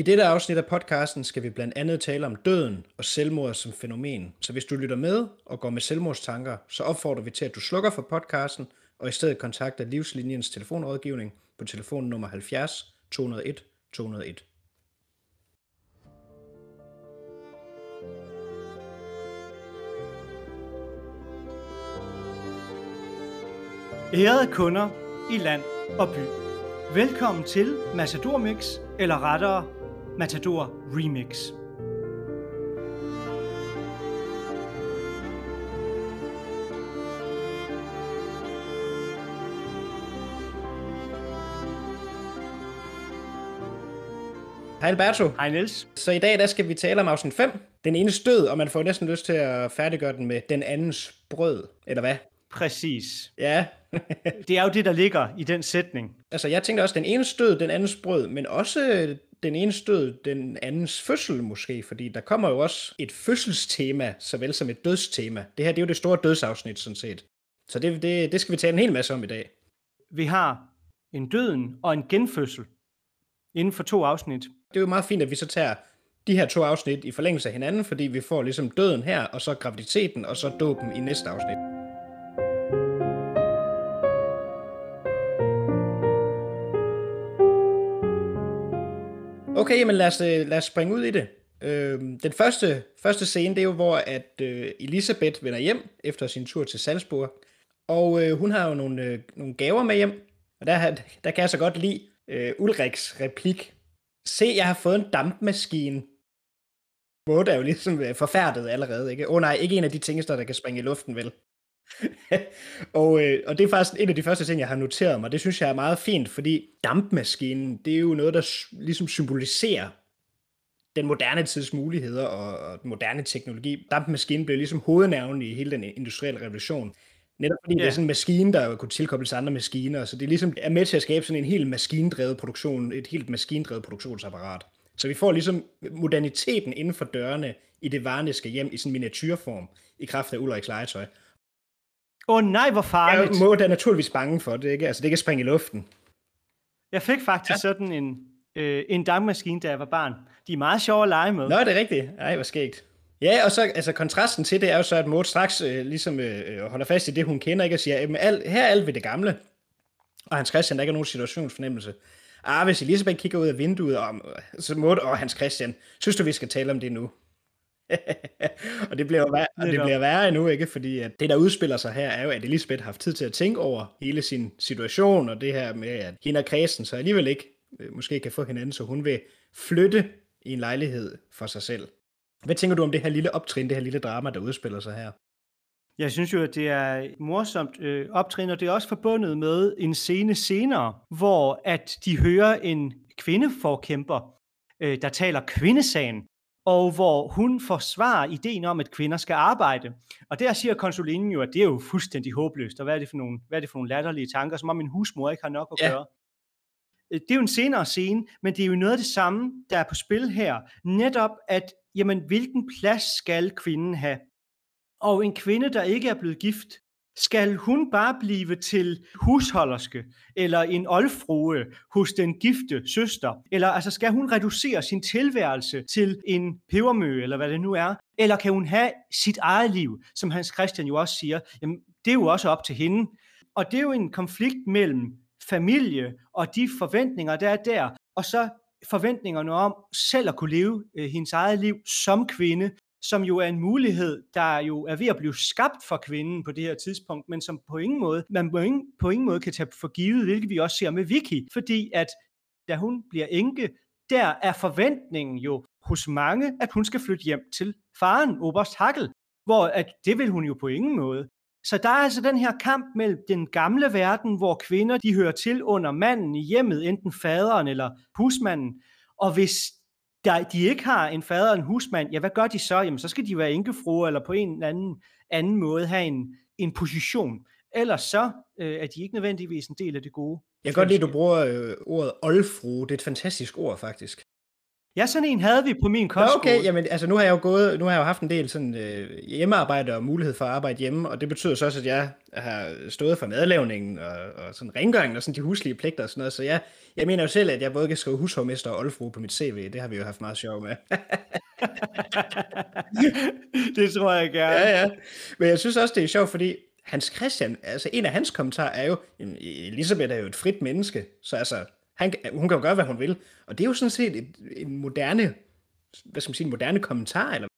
I dette afsnit af podcasten skal vi blandt andet tale om døden og selvmord som fænomen. Så hvis du lytter med og går med selvmordstanker, så opfordrer vi til, at du slukker for podcasten og i stedet kontakter Livslinjens telefonrådgivning på telefonnummer 70 201 201. Ærede kunder i land og by. Velkommen til Massador Mix, eller rettere Matador Remix. Hej Alberto. Hej Niels. Så i dag der skal vi tale om afsnit 5. Den ene stød, og man får næsten lyst til at færdiggøre den med den andens brød, eller hvad? Præcis. Ja, Det er jo det, der ligger i den sætning. altså jeg tænkte også den ene stød, den andens brød, men også den ene stød, den andens fødsel måske, fordi der kommer jo også et fødselstema, såvel som et dødstema. Det her det er jo det store dødsafsnit sådan set. Så det, det, det skal vi tale en hel masse om i dag. Vi har en døden og en genfødsel inden for to afsnit. Det er jo meget fint, at vi så tager de her to afsnit i forlængelse af hinanden, fordi vi får ligesom døden her, og så graviditeten, og så dåben i næste afsnit. Okay, jamen lad os, øh, lad os springe ud i det. Øh, den første, første scene, det er jo, hvor at øh, Elisabeth vender hjem efter sin tur til Salzburg. Og øh, hun har jo nogle, øh, nogle gaver med hjem. Og der, der kan jeg så godt lide øh, Ulriks replik. Se, jeg har fået en dampmaskine. Måde er jo ligesom forfærdet allerede, ikke? Åh oh, nej, ikke en af de ting, der kan springe i luften, vel? og, øh, og det er faktisk en af de første ting, jeg har noteret mig. Det synes jeg er meget fint, fordi dampmaskinen, det er jo noget, der ligesom symboliserer den moderne tids muligheder og, og den moderne teknologi. Dampmaskinen blev ligesom hovednavnet i hele den industrielle revolution. Netop fordi ja. det er sådan en maskine, der kunne tilkobles til andre maskiner, så det er ligesom er med til at skabe sådan en helt maskindrevet produktion, et helt maskindrevet produktionsapparat. Så vi får ligesom moderniteten inden for dørene i det varniske hjem i sådan en miniatyrform, i kraft af Ulriks legetøj. Åh oh, nej, hvor farligt. Jeg må da naturligvis bange for det, ikke? Altså, det kan springe i luften. Jeg fik faktisk ja. sådan en, øh, en dampmaskine, da jeg var barn. De er meget sjove at lege med. Nå, det er rigtigt. Ej, hvor skægt. Ja, og så altså kontrasten til det er jo så, at Maud straks øh, ligesom øh, holder fast i det, hun kender, ikke? Og siger, at al, her er alt ved det gamle. Og Hans Christian, der ikke er nogen situationsfornemmelse. Ah, hvis Elisabeth kigger ud af vinduet, og, så Maud og Hans Christian, synes du, vi skal tale om det nu? Og det bliver jo værre, og det bliver værre endnu, ikke? Fordi at det, der udspiller sig her, er jo, at Elisabeth har haft tid til at tænke over hele sin situation, og det her med, at hende og Kristen så alligevel ikke øh, måske kan få hinanden, så hun vil flytte i en lejlighed for sig selv. Hvad tænker du om det her lille optrin, det her lille drama, der udspiller sig her? Jeg synes jo, at det er morsomt øh, optrin, og det er også forbundet med en scene senere, hvor at de hører en kvindeforkæmper, øh, der taler kvindesagen, og hvor hun forsvarer ideen om, at kvinder skal arbejde. Og der siger konsulinen jo, at det er jo fuldstændig håbløst, og hvad er det for nogle, hvad er det for nogle latterlige tanker, som om en husmor ikke har nok at Ja. gøre. Øh, Det er jo en senere scene, men det er jo noget af det samme, der er på spil her. Netop at, jamen, hvilken plads skal kvinden have? Og en kvinde, der ikke er blevet gift, skal hun bare blive til husholderske, eller en oldfrue hos den gifte søster? Eller altså, skal hun reducere sin tilværelse til en pebermø, eller hvad det nu er? Eller kan hun have sit eget liv, som Hans Christian jo også siger? Jamen, det er jo også op til hende. Og det er jo en konflikt mellem familie og de forventninger, der er der, og så forventningerne om selv at kunne leve øh, hendes eget liv som kvinde, som jo er en mulighed, der jo er ved at blive skabt for kvinden på det her tidspunkt, men som på ingen måde, man på ingen, på ingen måde kan tage for givet, hvilket vi også ser med Vicky, fordi at da hun bliver enke, der er forventningen jo hos mange, at hun skal flytte hjem til faren, Oberst Hackel, hvor at det vil hun jo på ingen måde. Så der er altså den her kamp mellem den gamle verden, hvor kvinder de hører til under manden i hjemmet, enten faderen eller husmanden, og hvis der, de ikke har en fader og en husmand, ja, hvad gør de så? Jamen, så skal de være enkefruer, eller på en eller anden, anden måde have en, en position. Ellers så øh, er de ikke nødvendigvis en del af det gode. Jeg kan godt lide, at du bruger øh, ordet oldfrue. Det er et fantastisk ord, faktisk. Ja, sådan en havde vi på min kostskole. Okay, jamen altså nu har jeg jo gået, nu har jeg jo haft en del sådan øh, hjemmearbejde og mulighed for at arbejde hjemme, og det betyder så også, at jeg har stået for madlavningen og, og sådan rengøringen og sådan de huslige pligter og sådan noget, så jeg, jeg mener jo selv, at jeg både kan skrive hushovmester og oldfru på mit CV, det har vi jo haft meget sjov med. det tror jeg gerne. Ja, ja. Men jeg synes også, det er sjovt, fordi Hans Christian, altså en af hans kommentarer er jo, Elisabeth er jo et frit menneske, så altså, han, hun kan jo gøre, hvad hun vil. Og det er jo sådan set et, en moderne, hvad skal man sige, en moderne kommentar, eller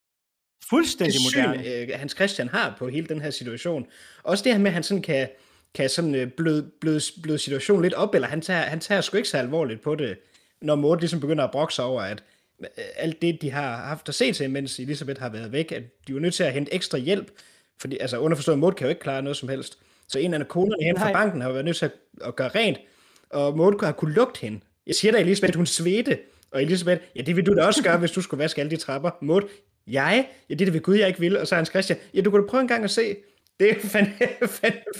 Fuldstændig moderne. Syn, øh, Hans Christian har på hele den her situation. Også det her med, at han sådan kan, kan sådan øh, bløde, bløde, bløde situationen lidt op, eller han tager, han tager sgu ikke så alvorligt på det, når Maud ligesom begynder at brokse sig over, at øh, alt det, de har haft at se til, mens Elisabeth har været væk, at de er nødt til at hente ekstra hjælp, fordi altså underforstået, Maud kan jo ikke klare noget som helst. Så en af konerne hen fra banken har været nødt til at, at gøre rent, og Maud har kunne lugte hende. Jeg siger da, Elisabeth, hun svedte, og Elisabeth, ja, det vil du da også gøre, hvis du skulle vaske alle de trapper. Maud, jeg? Ja, det er det ved Gud, jeg ikke vil. Og så Hans Christian, ja, du kunne da prøve en gang at se. Det er en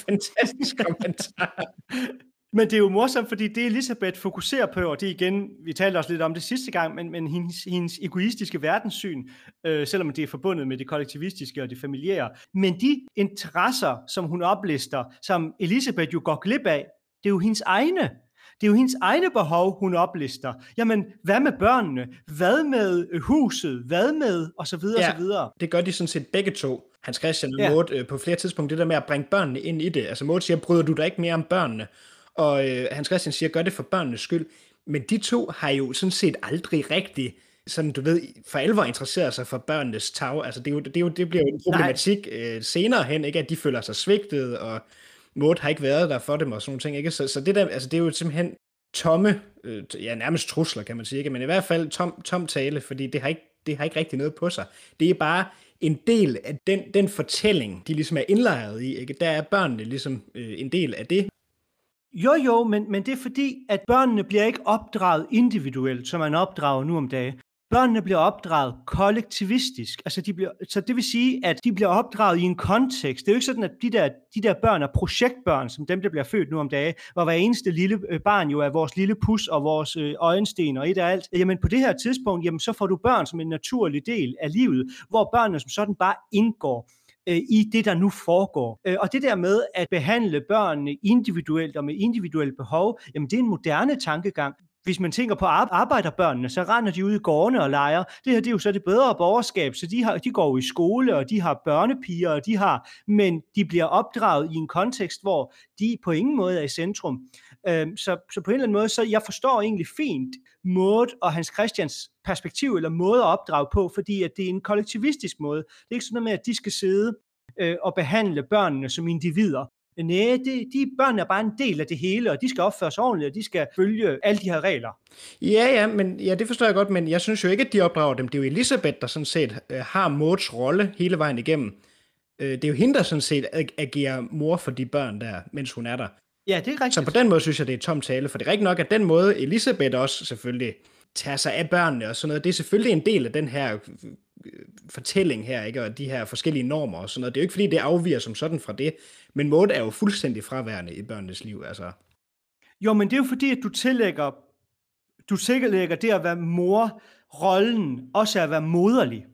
fantastisk kommentar. Men det er jo morsomt, fordi det Elisabeth fokuserer på, og det igen, vi talte også lidt om det sidste gang, men, men hendes, hendes egoistiske verdenssyn, øh, selvom det er forbundet med det kollektivistiske og det familiære, men de interesser, som hun oplister, som Elisabeth jo går glip af, det er jo hendes egne. Det er jo hendes egne behov, hun oplister. Jamen, hvad med børnene? Hvad med øh, huset? Hvad med? Og så videre, ja, og så videre. det gør de sådan set begge to. Hans Christian og ja. Maud, øh, på flere tidspunkter, det der med at bringe børnene ind i det. Altså Maud siger, bryder du dig ikke mere om børnene? Og øh, Hans Christian siger, gør det for børnenes skyld. Men de to har jo sådan set aldrig rigtig sådan, du ved, for alvor interesseret sig for børnenes tag. Altså, det, er jo, det, er jo, det bliver jo en problematik øh, senere hen, ikke? at de føler sig svigtet, og Maud har ikke været der for dem og sådan nogle ting. Ikke? Så, så det, der, altså, det er jo simpelthen tomme, øh, ja nærmest trusler kan man sige, ikke? men i hvert fald tom, tom tale, fordi det har, ikke, det har ikke rigtig noget på sig. Det er bare en del af den, den fortælling, de ligesom er indlejret i. Ikke? Der er børnene ligesom øh, en del af det. Jo, jo, men, men det er fordi, at børnene bliver ikke opdraget individuelt, som man opdrager nu om dagen. Børnene bliver opdraget kollektivistisk. Altså de bliver, så det vil sige, at de bliver opdraget i en kontekst. Det er jo ikke sådan, at de der, de der børn er projektbørn, som dem, der bliver født nu om dage, hvor hver eneste lille øh, barn jo er vores lille pus og vores øh, øjensten og et af alt. Jamen på det her tidspunkt, jamen, så får du børn som en naturlig del af livet, hvor børnene som sådan bare indgår øh, i det, der nu foregår. Og det der med at behandle børnene individuelt og med individuelle behov, jamen det er en moderne tankegang hvis man tænker på arbejderbørnene, så render de ud i gårdene og leger. Det her det er jo så det bedre borgerskab, så de, har, de går jo i skole, og de har børnepiger, og de har, men de bliver opdraget i en kontekst, hvor de på ingen måde er i centrum. Øhm, så, så på en eller anden måde, så jeg forstår egentlig fint måde og Hans Christians perspektiv, eller måde at opdrage på, fordi at det er en kollektivistisk måde. Det er ikke sådan noget med, at de skal sidde øh, og behandle børnene som individer. Nej, de, de børn er bare en del af det hele, og de skal opføre sig ordentligt, og de skal følge alle de her regler. Ja, ja, men ja, det forstår jeg godt, men jeg synes jo ikke, at de opdrager dem. Det er jo Elisabeth, der sådan set øh, har Mauds rolle hele vejen igennem. Øh, det er jo hende, der sådan set agerer mor for de børn der, mens hun er der. Ja, det er rigtigt. Så på den måde synes jeg, det er tom tale, for det er rigtigt nok, at den måde Elisabeth også selvfølgelig tager sig af børnene og sådan noget, det er selvfølgelig en del af den her fortælling her, ikke? og de her forskellige normer og sådan noget. Det er jo ikke, fordi det afviger som sådan fra det, men Maud er jo fuldstændig fraværende i børnenes liv. Altså. Jo, men det er jo fordi, at du tillægger, du tillægger det at være mor, rollen, også at være moderlig.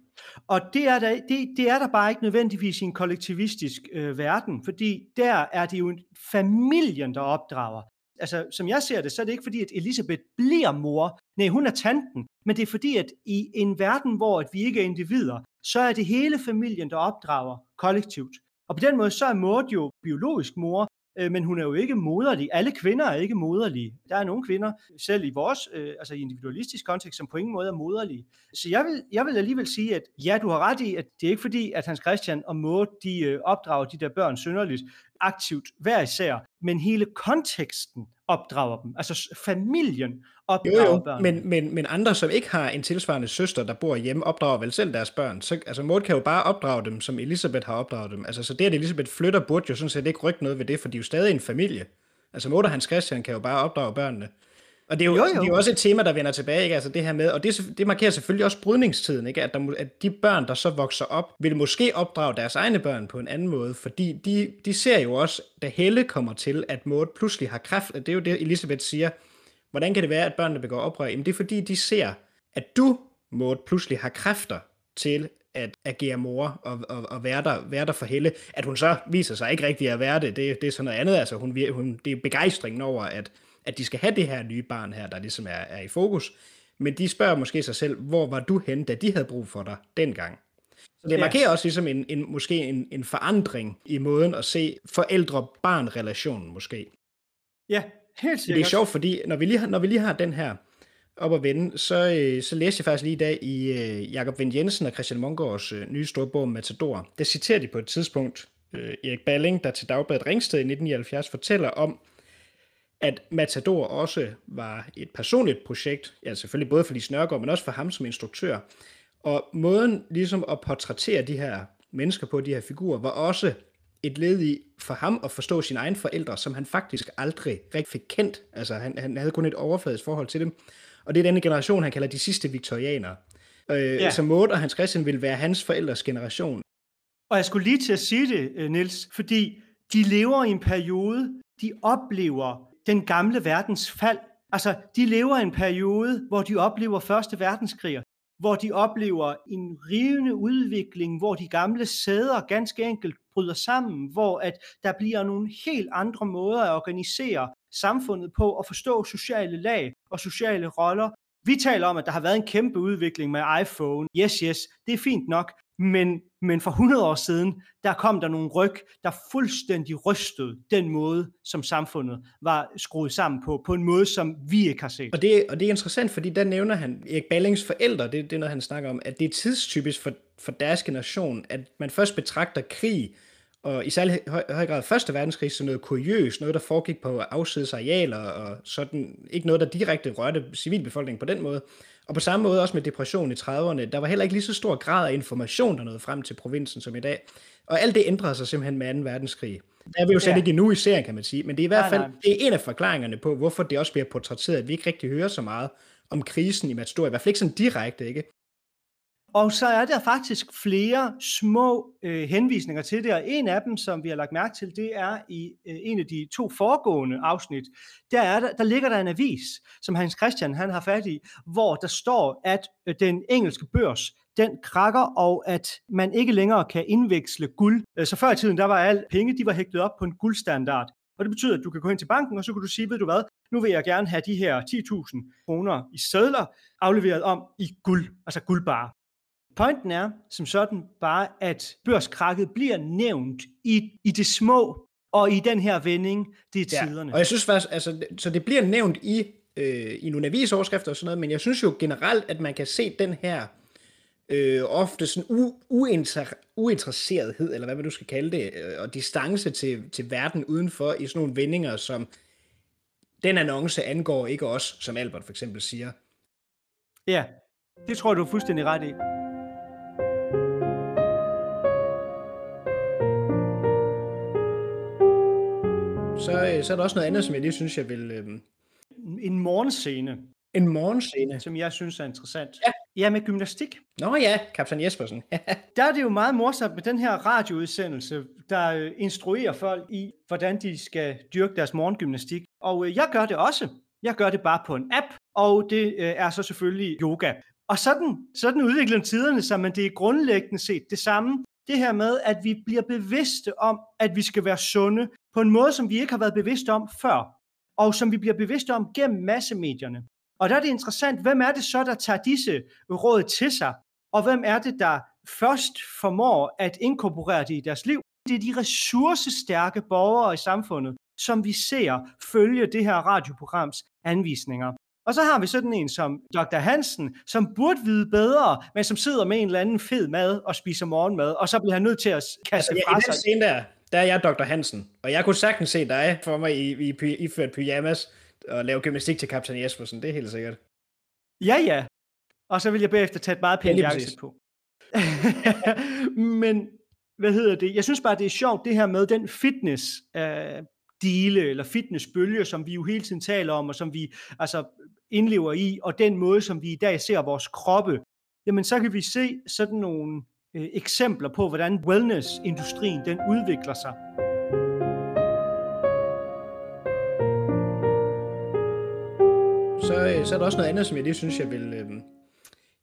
Og det er, der, det, det er der bare ikke nødvendigvis i en kollektivistisk øh, verden, fordi der er det jo familien, der opdrager altså, som jeg ser det, så er det ikke fordi, at Elisabeth bliver mor. Nej, hun er tanten. Men det er fordi, at i en verden, hvor at vi ikke er individer, så er det hele familien, der opdrager kollektivt. Og på den måde, så er Maud jo biologisk mor, øh, men hun er jo ikke moderlig. Alle kvinder er ikke moderlige. Der er nogle kvinder, selv i vores øh, altså individualistisk kontekst, som på ingen måde er moderlige. Så jeg vil, jeg vil alligevel sige, at ja, du har ret i, at det er ikke fordi, at Hans Christian og Maud, de øh, opdrager de der børn synderligt aktivt hver især, men hele konteksten opdrager dem. Altså familien opdrager jo, jo. børn. Men, men, men andre, som ikke har en tilsvarende søster, der bor hjemme, opdrager vel selv deres børn. Så, altså Maud kan jo bare opdrage dem, som Elisabeth har opdraget dem. Altså, så det, at Elisabeth flytter, burde jo sådan set ikke rykke noget ved det, for de er jo stadig en familie. Altså Maud og Hans Christian kan jo bare opdrage børnene. Og det er jo, jo, jo. Det er jo også et tema, der vender tilbage, ikke? Altså det her med, og det, det markerer selvfølgelig også brydningstiden, ikke? At, der, at de børn, der så vokser op, vil måske opdrage deres egne børn på en anden måde, fordi de, de ser jo også, da Helle kommer til, at Maud pludselig har kræft, og det er jo det, Elisabeth siger, hvordan kan det være, at børnene begår oprør? Jamen det er fordi, de ser, at du, Maud, pludselig har kræfter til at agere mor og, og, og være, der, være der for Helle. At hun så viser sig ikke rigtig at være det, det, det er sådan noget andet. Altså, hun, hun, det er begejstringen over, at, at de skal have det her nye barn her, der ligesom er, er i fokus. Men de spørger måske sig selv, hvor var du hen, da de havde brug for dig dengang? Så det markerer ja. også ligesom en, en, måske en, en forandring i måden at se forældre-barn-relationen måske. Ja, helt sikkert. Det er sjovt, fordi når vi lige har, når vi lige har den her op at vende, så, øh, så læste jeg faktisk lige i dag i øh, Jakob Vind Jensen og Christian Mongårds øh, nye store bog Matador. Der citerer de på et tidspunkt øh, Erik Balling, der til Dagbladet Ringsted i 1979 fortæller om, at Matador også var et personligt projekt, ja selvfølgelig både for Lise Nørgaard, men også for ham som instruktør. Og måden ligesom at portrættere de her mennesker på, de her figurer, var også et led i for ham at forstå sine egne forældre, som han faktisk aldrig rigtig fik kendt. Altså han, han havde kun et overfladisk forhold til dem. Og det er denne generation, han kalder de sidste viktorianere. Øh, ja. Så Maud og Hans Christian vil være hans forældres generation. Og jeg skulle lige til at sige det, øh, Nils, fordi de lever i en periode, de oplever den gamle verdens fald. Altså, de lever en periode, hvor de oplever Første Verdenskrig, hvor de oplever en rivende udvikling, hvor de gamle sæder ganske enkelt bryder sammen, hvor at der bliver nogle helt andre måder at organisere samfundet på og forstå sociale lag og sociale roller. Vi taler om, at der har været en kæmpe udvikling med iPhone. Yes, yes, det er fint nok. Men, men for 100 år siden, der kom der nogle ryg, der fuldstændig rystede den måde, som samfundet var skruet sammen på, på en måde, som vi ikke har set. Og det, og det er interessant, fordi der nævner han, Erik Ballings forældre, det, det er noget, han snakker om, at det er tidstypisk for, for deres generation, at man først betragter krig og i særlig høj, høj grad Første Verdenskrig, så noget kuriøst, noget der foregik på afsides arealer, og sådan, ikke noget, der direkte rørte civilbefolkningen på den måde. Og på samme måde også med depression i 30'erne, der var heller ikke lige så stor grad af information, der nåede frem til provinsen som i dag. Og alt det ændrede sig simpelthen med 2. verdenskrig. Der er vi jo slet ja. ikke endnu i serien, kan man sige, men det er i hvert fald nej, nej. det er en af forklaringerne på, hvorfor det også bliver portrætteret, at vi ikke rigtig hører så meget om krisen i Matador, i hvert fald ikke sådan direkte, ikke? Og så er der faktisk flere små øh, henvisninger til det, og en af dem, som vi har lagt mærke til, det er i øh, en af de to foregående afsnit. Der, er der, der ligger der en avis, som Hans Christian han har fat i, hvor der står, at øh, den engelske børs, den krakker, og at man ikke længere kan indveksle guld. Øh, så før i tiden, der var alle penge, de var hægtet op på en guldstandard. Og det betyder, at du kan gå ind til banken, og så kan du sige, ved du hvad, nu vil jeg gerne have de her 10.000 kroner i sædler afleveret om i guld, altså guldbar. Pointen er som sådan bare, at børskrakket bliver nævnt i, i det små, og i den her vending, det er tiderne. Ja, og jeg synes faktisk, altså, så det bliver nævnt i, øh, i nogle avisoverskrifter og sådan noget, men jeg synes jo generelt, at man kan se den her øh, ofte sådan u, uinter, uinteresserethed, eller hvad man du skal kalde det, øh, og distance til, til verden udenfor i sådan nogle vendinger, som den annonce angår ikke os, som Albert for eksempel siger. Ja, det tror jeg, du er fuldstændig ret i. så, øh, så er der også noget andet, som jeg lige synes, jeg vil... Øh... En morgenscene. En morgenscene. Som jeg synes er interessant. Ja. Ja, med gymnastik. Nå ja, kaptajn Jespersen. der er det jo meget morsomt med den her radioudsendelse, der øh, instruerer folk i, hvordan de skal dyrke deres morgengymnastik. Og øh, jeg gør det også. Jeg gør det bare på en app, og det er så selvfølgelig yoga. Og sådan, sådan udvikler tiderne sig, men det er grundlæggende set det samme. Det her med, at vi bliver bevidste om, at vi skal være sunde, på en måde, som vi ikke har været bevidste om før, og som vi bliver bevidste om gennem massemedierne. Og der er det interessant, hvem er det så, der tager disse råd til sig, og hvem er det, der først formår at inkorporere det i deres liv? Det er de ressourcestærke borgere i samfundet, som vi ser følge det her radioprograms anvisninger. Og så har vi sådan en som Dr. Hansen, som burde vide bedre, men som sidder med en eller anden fed mad og spiser morgenmad, og så bliver han nødt til at kaste altså, fra sig. I den scene der, der er jeg Dr. Hansen, og jeg kunne sagtens se dig for mig i, i, i iført pyjamas og lave gymnastik til kaptajn Jespersen, det er helt sikkert. Ja, ja. Og så vil jeg bagefter tage et meget pænt ja, på. Men, hvad hedder det? Jeg synes bare, det er sjovt, det her med den fitness uh, dele eller fitnessbølge, som vi jo hele tiden taler om, og som vi altså indlever i, og den måde, som vi i dag ser vores kroppe, jamen så kan vi se sådan nogle øh, eksempler på, hvordan wellness-industrien den udvikler sig. Så, øh, så er der også noget andet, som jeg lige synes, jeg vil, øh,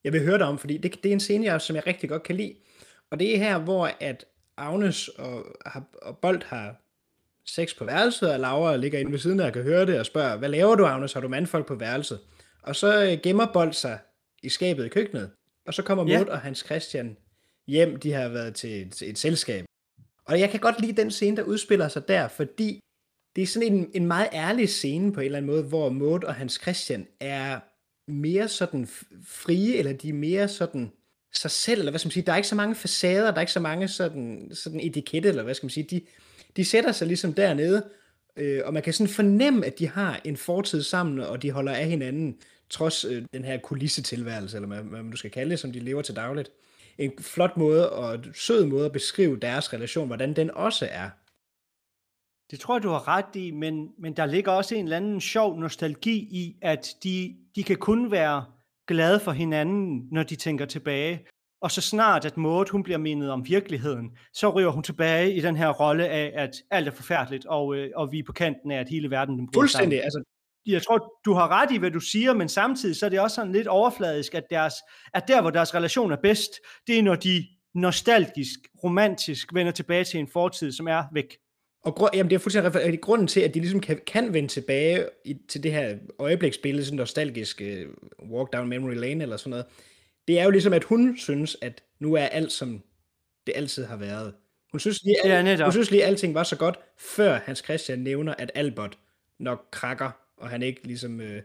jeg vil høre dig om, fordi det, det er en scene, jeg, som jeg rigtig godt kan lide. Og det er her, hvor at Agnes og, og Bolt har sex på værelset, og Laura ligger inde ved siden af og kan høre det og spørger, hvad laver du, Agnes? Har du mandfolk på værelset? Og så øh, gemmer Bolt sig i skabet i køkkenet. Og så kommer ja. og Hans Christian hjem. De har været til et, et selskab. Og jeg kan godt lide den scene, der udspiller sig der, fordi det er sådan en, en meget ærlig scene på en eller anden måde, hvor Maud og Hans Christian er mere sådan frie, eller de er mere sådan sig selv, eller hvad skal man sige, der er ikke så mange facader, der er ikke så mange sådan, sådan etikette, eller hvad skal man sige, de, de sætter sig ligesom dernede, øh, og man kan sådan fornemme, at de har en fortid sammen, og de holder af hinanden, trods øh, den her kulissetilværelse, eller hvad, hvad man du skal kalde det, som de lever til dagligt. En flot måde og sød måde at beskrive deres relation, hvordan den også er. Det tror jeg, du har ret i, men, men der ligger også en eller anden sjov nostalgi i, at de, de kan kun være glade for hinanden, når de tænker tilbage. Og så snart, at Maud, hun bliver mindet om virkeligheden, så ryger hun tilbage i den her rolle af, at alt er forfærdeligt, og, øh, og vi er på kanten af, at hele verden den Fuldstændig. Altså, jeg tror, du har ret i, hvad du siger, men samtidig så er det også sådan lidt overfladisk, at, deres, at der, hvor deres relation er bedst, det er, når de nostalgisk, romantisk vender tilbage til en fortid, som er væk. Og grund, jamen det er fuldstændig grunden til, at de ligesom kan, kan vende tilbage i, til det her øjebliksbillede, sådan nostalgisk uh, walk down memory lane eller sådan noget, det er jo ligesom, at hun synes, at nu er alt, som det altid har været. Hun synes lige, ja, hun synes lige, at alting var så godt, før Hans Christian nævner, at Albert nok krakker, og han ikke ligesom, øh,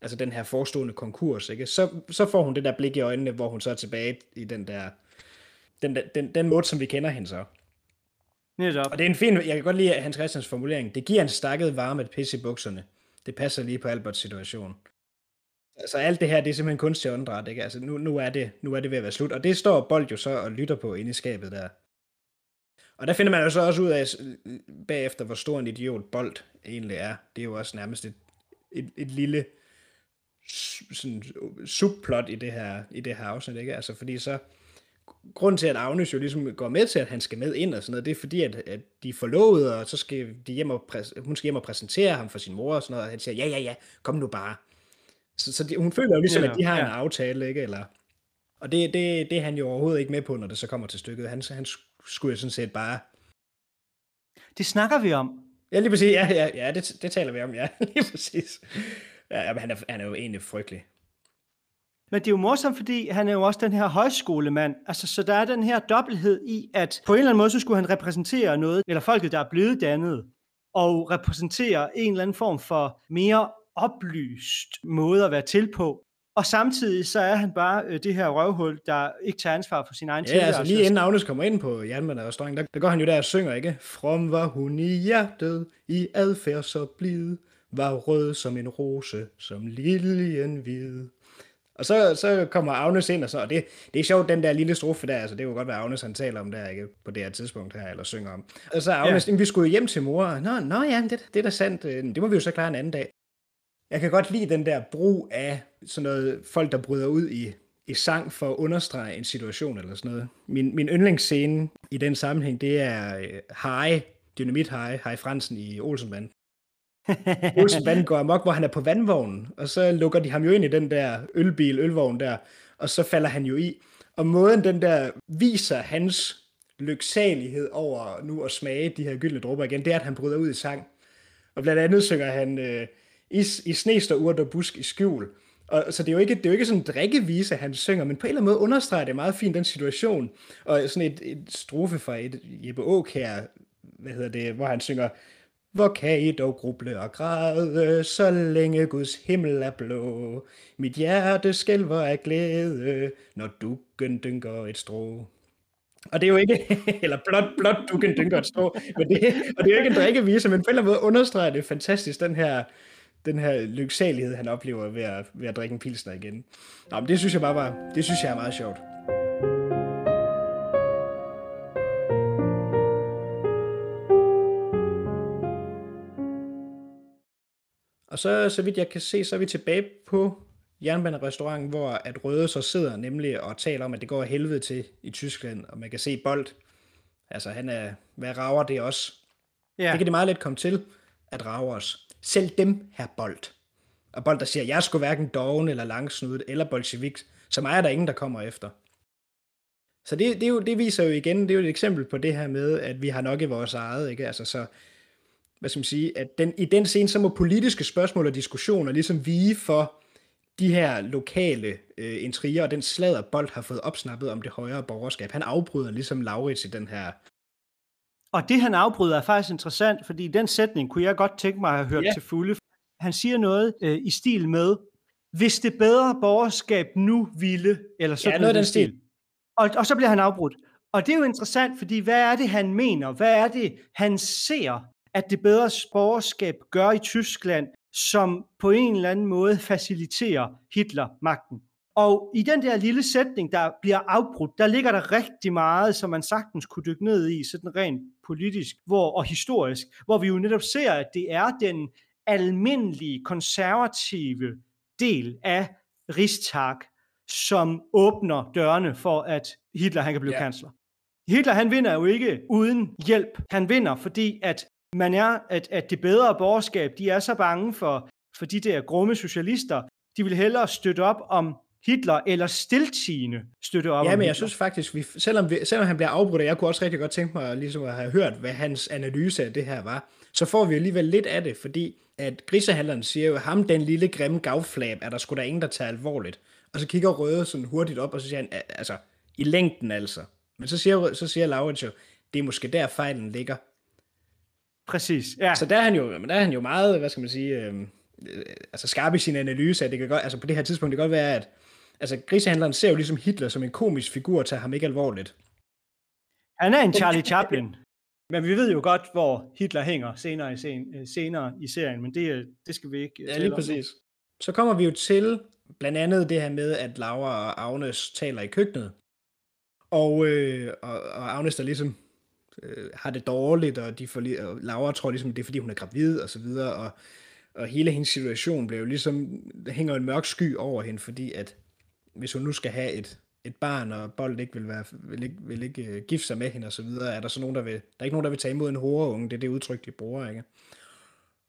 altså den her forestående konkurs, ikke? Så, så får hun det der blik i øjnene, hvor hun så er tilbage i den der, den, den, den måde, som vi kender hende så. Netop. Og det er en fin, jeg kan godt lide Hans Christians formulering. Det giver en stakket varme et pisse i bukserne. Det passer lige på Alberts situation. Altså alt det her, det er simpelthen kunstig åndedræt, ikke? Altså nu, nu, er det, nu er det ved at være slut. Og det står Bold jo så og lytter på inde i skabet der. Og der finder man jo så også ud af bagefter, hvor stor en idiot Bold egentlig er. Det er jo også nærmest et, et, et lille sådan subplot i det her, i det her afsnit, ikke? Altså fordi så, grund til, at Agnes jo ligesom går med til, at han skal med ind og sådan noget, det er fordi, at, at de er forlovet, og så skal de hjem og hun skal hjem og præsentere ham for sin mor og sådan noget, og han siger, ja, ja, ja, kom nu bare. Så, så de, hun føler jo ligesom, ja, at de har ja. en aftale, ikke? Eller, og det, det, det er han jo overhovedet ikke med på, når det så kommer til stykket. Han, han skulle jo sådan set bare... Det snakker vi om. Ja, lige præcis. Ja, ja, ja det, det taler vi om, ja. Lige præcis. Ja, men han er, han er jo egentlig frygtelig. Men det er jo morsomt, fordi han er jo også den her højskolemand. Altså, så der er den her dobbelthed i, at på en eller anden måde, så skulle han repræsentere noget, eller folket, der er blevet dannet, og repræsentere en eller anden form for mere oplyst måde at være til på. Og samtidig så er han bare øh, det her røvhul, der ikke tager ansvar for sin egen ja, tilværelse. altså lige inden Agnes kommer ind på Jernbanerestaurant, der, der går han jo der og synger, ikke? From var hun i hjertet, i adfærd så blid, var rød som en rose, som liljen hvid. Og så, så kommer Agnes ind, og så, og det, det er sjovt, den der lille strofe der, altså det kunne godt være Agnes, han taler om der, ikke, på det her tidspunkt her, eller synger om. Og så Agnes, ja. vi skulle hjem til mor, nå, nå ja, det, det er da sandt, øh, det må vi jo så klare en anden dag. Jeg kan godt lide den der brug af sådan noget, folk der bryder ud i, i sang for at understrege en situation eller sådan noget. Min, min yndlingsscene i den sammenhæng, det er uh, Harry, Dynamit Harry, Harry Fransen i Olsenband. Olsen Band går amok, hvor han er på vandvognen, og så lukker de ham jo ind i den der ølbil, ølvogn der, og så falder han jo i. Og måden den der viser hans lyksalighed over nu at smage de her gyldne dråber igen, det er, at han bryder ud i sang. Og blandt andet synger han øh, i, i snester urt og busk i skjul. Og, så det er, jo ikke, det er jo ikke sådan en drikkevise, han synger, men på en eller anden måde understreger det meget fint den situation. Og sådan et, et strofe fra et Jeppe her, hvad hedder det, hvor han synger, hvor kan I dog gruble og græde, så længe Guds himmel er blå? Mit hjerte skælver af glæde, når dukken dynker et strå. Og det er jo ikke, eller blot, blot dukken dynker et strå, men det, og det er jo ikke en drikkevise, men på en eller anden måde understreger det fantastisk den her, den her lyksalighed, han oplever ved at, ved at drikke en pilsner igen. Nå, men det synes jeg bare var, det synes jeg er meget sjovt. Og så, så vidt jeg kan se, så er vi tilbage på jernbanerestauranten, hvor at Røde så sidder nemlig og taler om, at det går helvede til i Tyskland, og man kan se Bold. Altså han er, hvad rager det også? Ja. Det kan det meget let komme til, at rage os. Selv dem, her Bold. og Bold, der siger, jeg skulle hverken doven eller langsnudet eller bolshevik, så mig er der ingen, der kommer efter. Så det, det, er jo, det viser jo igen, det er jo et eksempel på det her med, at vi har nok i vores eget, ikke? Altså så, hvad skal man sige, at den, i den scene, så må politiske spørgsmål og diskussioner ligesom vige for de her lokale øh, intriger, og den slader Bold har fået opsnappet om det højere borgerskab. Han afbryder ligesom Laurits i den her og det han afbryder er faktisk interessant, fordi den sætning kunne jeg godt tænke mig at have hørt ja. til fulde. Han siger noget øh, i stil med, hvis det bedre borgerskab nu ville, eller sådan ja, noget den stil. stil. Og, og så bliver han afbrudt. Og det er jo interessant, fordi hvad er det, han mener? Hvad er det, han ser, at det bedre borgerskab gør i Tyskland, som på en eller anden måde faciliterer Hitler magten? Og i den der lille sætning, der bliver afbrudt, der ligger der rigtig meget, som man sagtens kunne dykke ned i, sådan rent politisk hvor, og historisk, hvor vi jo netop ser, at det er den almindelige konservative del af Rigsdag, som åbner dørene for, at Hitler han kan blive ja. kansler. Hitler han vinder jo ikke uden hjælp. Han vinder, fordi at man er, at, at det bedre borgerskab, de er så bange for, for de der grumme socialister, de vil hellere støtte op om Hitler, eller stiltigende støtte op Ja, men jeg synes faktisk, vi, selvom, vi, selvom han bliver afbrudt, og jeg kunne også rigtig godt tænke mig ligesom at have hørt, hvad hans analyse af det her var, så får vi alligevel lidt af det, fordi at grisehandleren siger jo, ham den lille grimme gavflab, er der sgu da ingen, der tager alvorligt. Og så kigger Røde sådan hurtigt op, og så siger han, altså, i længden altså. Men så siger, så siger Laurits jo, det er måske der fejlen ligger. Præcis, ja. Så der er han jo, der er han jo meget, hvad skal man sige, øh, altså skarp i sin analyse, at det kan godt, altså på det her tidspunkt, det kan godt være, at altså grisehandleren ser jo ligesom Hitler som en komisk figur, tager ham ikke alvorligt. Han er en Charlie Chaplin. Men vi ved jo godt, hvor Hitler hænger senere i, sen, øh, senere i serien, men det, det skal vi ikke Ja, lige præcis. Så kommer vi jo til blandt andet det her med, at Laura og Agnes taler i køkkenet. Og, øh, og, og Agnes der ligesom øh, har det dårligt, og, de får, og Laura tror ligesom, det er fordi hun er gravid og så videre, og, og hele hendes situation bliver jo ligesom, der hænger en mørk sky over hende, fordi at hvis hun nu skal have et, et barn, og Bold ikke vil, være, vil ikke, vil ikke uh, gifte sig med hende og så videre, er der så nogen, der vil, der er ikke nogen, der vil tage imod en horeunge, det er det udtryk, de bruger, ikke?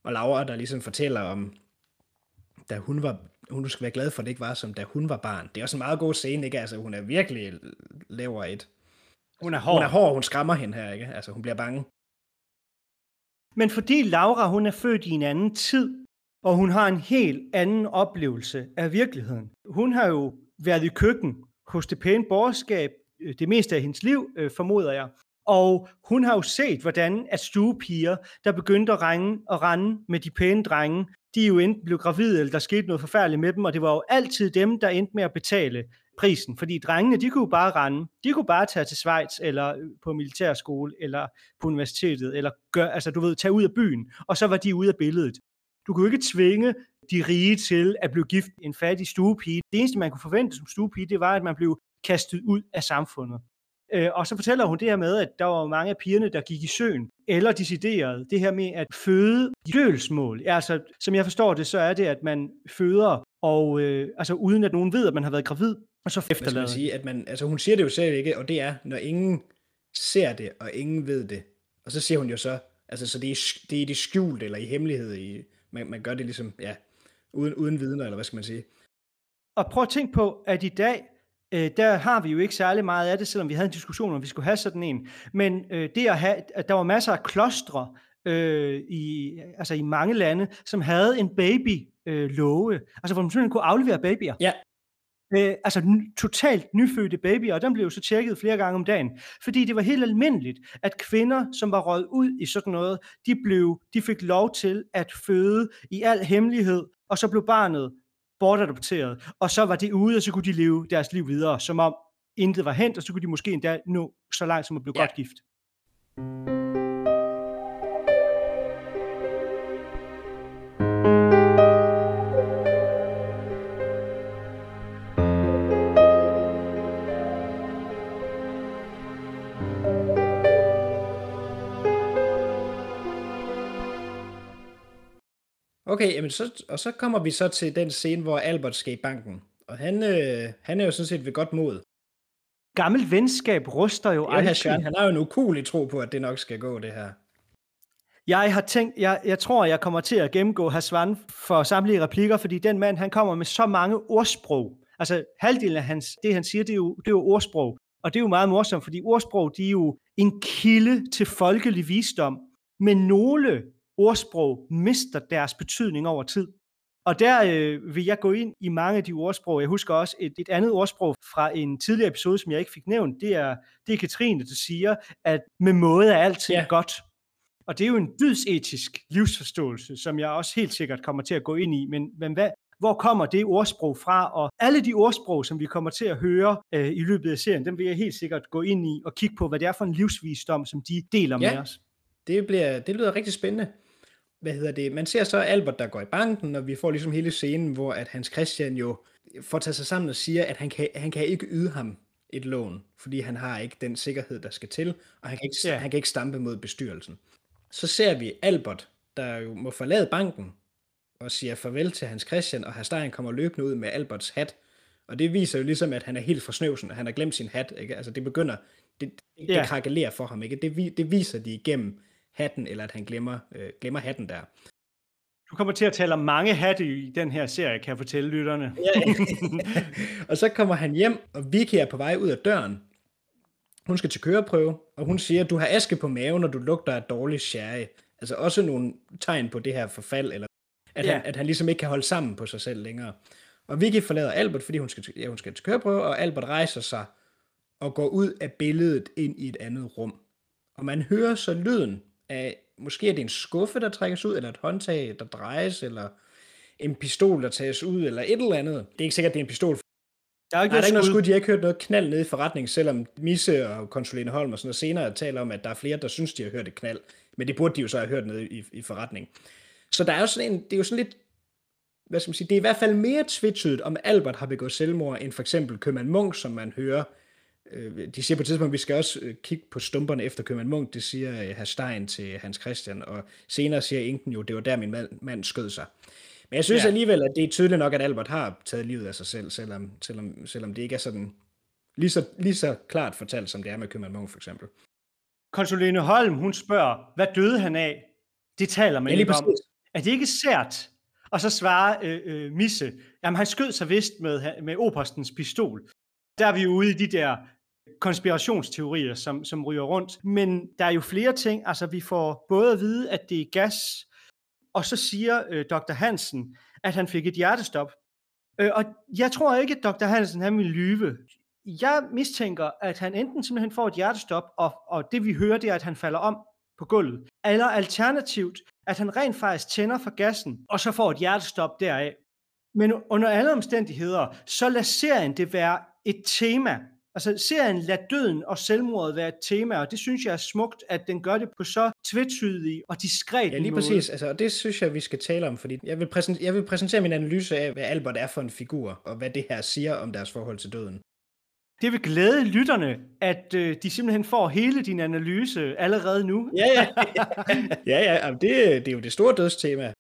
Og Laura, der ligesom fortæller om, da hun var, hun skal være glad for, at det ikke var som da hun var barn. Det er også en meget god scene, ikke? Altså, hun er virkelig laver et... Hun er hård. Hun er hård, hun skræmmer hende her, ikke? Altså, hun bliver bange. Men fordi Laura, hun er født i en anden tid, og hun har en helt anden oplevelse af virkeligheden. Hun har jo været i køkken hos det pæne borgerskab øh, det meste af hendes liv, øh, formoder jeg. Og hun har jo set, hvordan at stuepiger, der begyndte at ringe og rende med de pæne drenge, de jo enten blev gravide, eller der skete noget forfærdeligt med dem, og det var jo altid dem, der endte med at betale prisen. Fordi drengene, de kunne jo bare rende. De kunne bare tage til Schweiz, eller øh, på militærskole, eller på universitetet, eller gør, altså du ved, tage ud af byen, og så var de ude af billedet. Du kunne ikke tvinge de rige til at blive gift en fattig stuepige. Det eneste, man kunne forvente som stuepige, det var, at man blev kastet ud af samfundet. Øh, og så fortæller hun det her med, at der var mange af pigerne, der gik i søen, eller deciderede det her med at føde i dølsmål. Altså, som jeg forstår det, så er det, at man føder, og øh, altså uden at nogen ved, at man har været gravid, og så efterlader. Man sige, at man, altså hun siger det jo selv ikke, og det er, når ingen ser det, og ingen ved det. Og så siger hun jo så, altså så det er, det er i det skjulte, eller i hemmelighed, i, man, man gør det ligesom, ja, uden, uden vidner, eller hvad skal man sige. Og prøv at tænke på, at i dag, øh, der har vi jo ikke særlig meget af det, selvom vi havde en diskussion om, vi skulle have sådan en. Men øh, det at have, at der var masser af klostre øh, i, altså i mange lande, som havde en baby øh, love, altså hvor man simpelthen kunne aflevere babyer. Ja. Øh, altså n- totalt nyfødte babyer, og den blev jo så tjekket flere gange om dagen. Fordi det var helt almindeligt, at kvinder, som var røget ud i sådan noget, de, blev, de fik lov til at føde i al hemmelighed, og så blev barnet bortadopteret, og så var det ude, og så kunne de leve deres liv videre, som om intet var hent, og så kunne de måske endda nå så langt som at blive ja. godt gift. Okay, jamen så, og så kommer vi så til den scene, hvor Albert skal i banken. Og han, øh, han er jo sådan set ved godt mod. Gammelt venskab ruster jo aldrig. Ja, han har jo en ukulig tro på, at det nok skal gå, det her. Jeg har tænkt, jeg, jeg tror, jeg kommer til at gennemgå Hasvan for samtlige replikker, fordi den mand, han kommer med så mange ordsprog. Altså halvdelen af hans, det han siger, det er, jo, det er jo ordsprog. Og det er jo meget morsomt, fordi ordsprog, de er jo en kilde til folkelig visdom. Men nogle ordsprog mister deres betydning over tid. Og der øh, vil jeg gå ind i mange af de ordsprog. Jeg husker også et, et andet ordsprog fra en tidligere episode, som jeg ikke fik nævnt. Det er, det er Katrine, der siger, at med måde er alting ja. godt. Og det er jo en dydsetisk livsforståelse, som jeg også helt sikkert kommer til at gå ind i. Men, men hvad, hvor kommer det ordsprog fra? Og alle de ordsprog, som vi kommer til at høre øh, i løbet af serien, dem vil jeg helt sikkert gå ind i og kigge på, hvad det er for en livsvisdom, som de deler ja, med os. Det, bliver, det lyder rigtig spændende hvad hedder det, man ser så Albert, der går i banken, og vi får ligesom hele scenen, hvor at Hans Christian jo får taget sig sammen og siger, at han kan, han kan ikke yde ham et lån, fordi han har ikke den sikkerhed, der skal til, og han kan ikke, ja. han kan ikke stampe mod bestyrelsen. Så ser vi Albert, der jo må forlade banken, og siger farvel til Hans Christian, og Herstein kommer løbende ud med Alberts hat, og det viser jo ligesom, at han er helt forsnøvsen, og han har glemt sin hat, ikke? Altså det begynder, det, det, ja. det krakelerer for ham, ikke? Det, det viser de igennem hatten, eller at han glemmer, øh, glemmer hatten der. Du kommer til at tale om mange hatte i den her serie, kan jeg fortælle lytterne. Ja, og så kommer han hjem, og Vicky er på vej ud af døren. Hun skal til køreprøve, og hun siger, du har aske på maven, og du lugter af dårlig sherry. Altså også nogle tegn på det her forfald, eller at, ja. han, at han ligesom ikke kan holde sammen på sig selv længere. Og Vicky forlader Albert, fordi hun skal, til, ja, hun skal til køreprøve, og Albert rejser sig og går ud af billedet ind i et andet rum. Og man hører så lyden af, måske er det en skuffe, der trækkes ud, eller et håndtag, der drejes, eller en pistol, der tages ud, eller et eller andet. Det er ikke sikkert, det er en pistol. Der er ikke, Nej, der er ikke noget skud. De har ikke hørt noget knald nede i forretningen, selvom Misse og konsulene Holm og sådan noget senere taler om, at der er flere, der synes, de har hørt et knald. Men det burde de jo så have hørt nede i, i forretningen. Så der er jo sådan en, det er jo sådan lidt, hvad skal man sige, det er i hvert fald mere tvetydigt, om Albert har begået selvmord, end for eksempel Købmann Munk, som man hører de siger på et tidspunkt, at vi skal også øh, kigge på stumperne efter Købmann Munk, det siger øh, herr Stein til Hans Christian, og senere siger Inken jo, det var der min mand, mand skød sig. Men jeg synes ja. alligevel, at det er tydeligt nok, at Albert har taget livet af sig selv, selvom, selvom, selvom det ikke er sådan lige så, lige så klart fortalt, som det er med Købmann Munk for eksempel. Konsulene Holm, hun spørger, hvad døde han af? Det taler man ja, ikke om. Er det ikke sært? Og så svarer øh, øh, Misse, jamen han skød sig vist med, med operstens pistol. Der er vi ude i de der konspirationsteorier, som, som ryger rundt. Men der er jo flere ting. Altså, vi får både at vide, at det er gas, og så siger øh, Dr. Hansen, at han fik et hjertestop. Øh, og jeg tror ikke, at Dr. Hansen han vil lyve. Jeg mistænker, at han enten simpelthen får et hjertestop, og, og det vi hører, det er, at han falder om på gulvet. Eller alternativt, at han rent faktisk tænder for gassen, og så får et hjertestop deraf. Men under alle omstændigheder, så lader serien det være et tema, Altså serien lader døden og selvmordet være et tema, og det synes jeg er smukt, at den gør det på så tvetydig og diskret Ja, lige måde. præcis. Altså, og det synes jeg, vi skal tale om, fordi jeg vil, præsentere, jeg vil præsentere min analyse af, hvad Albert er for en figur, og hvad det her siger om deres forhold til døden. Det vil glæde lytterne, at øh, de simpelthen får hele din analyse allerede nu. Ja, ja. ja, ja. Jamen, det, det er jo det store dødstema.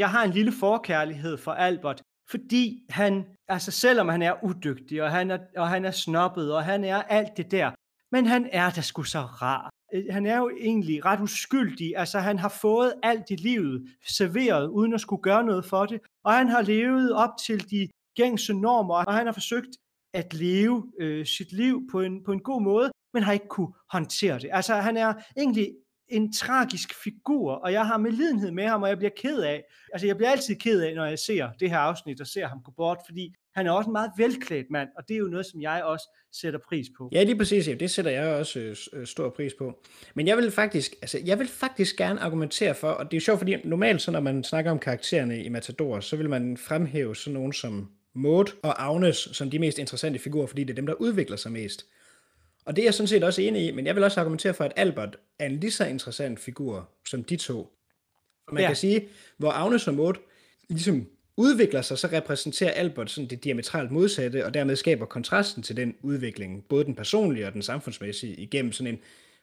Jeg har en lille forkærlighed for Albert, fordi han, altså selvom han er udygtig, og han er, og han er snobbet, og han er alt det der, men han er da sgu så rar. Øh, han er jo egentlig ret uskyldig, altså han har fået alt i livet serveret, uden at skulle gøre noget for det, og han har levet op til de gængse normer, og han har forsøgt at leve øh, sit liv på en, på en god måde, men har ikke kunne håndtere det. Altså han er egentlig en tragisk figur, og jeg har medlidenhed med ham, og jeg bliver ked af, altså jeg bliver altid ked af, når jeg ser det her afsnit, og ser ham gå bort, fordi han er også en meget velklædt mand, og det er jo noget, som jeg også sætter pris på. Ja, lige præcis. Det sætter jeg også øh, øh, stor pris på. Men jeg vil faktisk, altså, jeg vil faktisk gerne argumentere for, og det er sjovt, fordi normalt, så når man snakker om karaktererne i Matador, så vil man fremhæve sådan nogen som Maud og Agnes som de mest interessante figurer, fordi det er dem, der udvikler sig mest. Og det er jeg sådan set også enig i, men jeg vil også argumentere for, at Albert er en lige så interessant figur som de to. Man ja. kan sige, hvor Agnes og Maud ligesom udvikler sig, så repræsenterer Albert sådan det diametralt modsatte, og dermed skaber kontrasten til den udvikling, både den personlige og den samfundsmæssige, igennem sådan en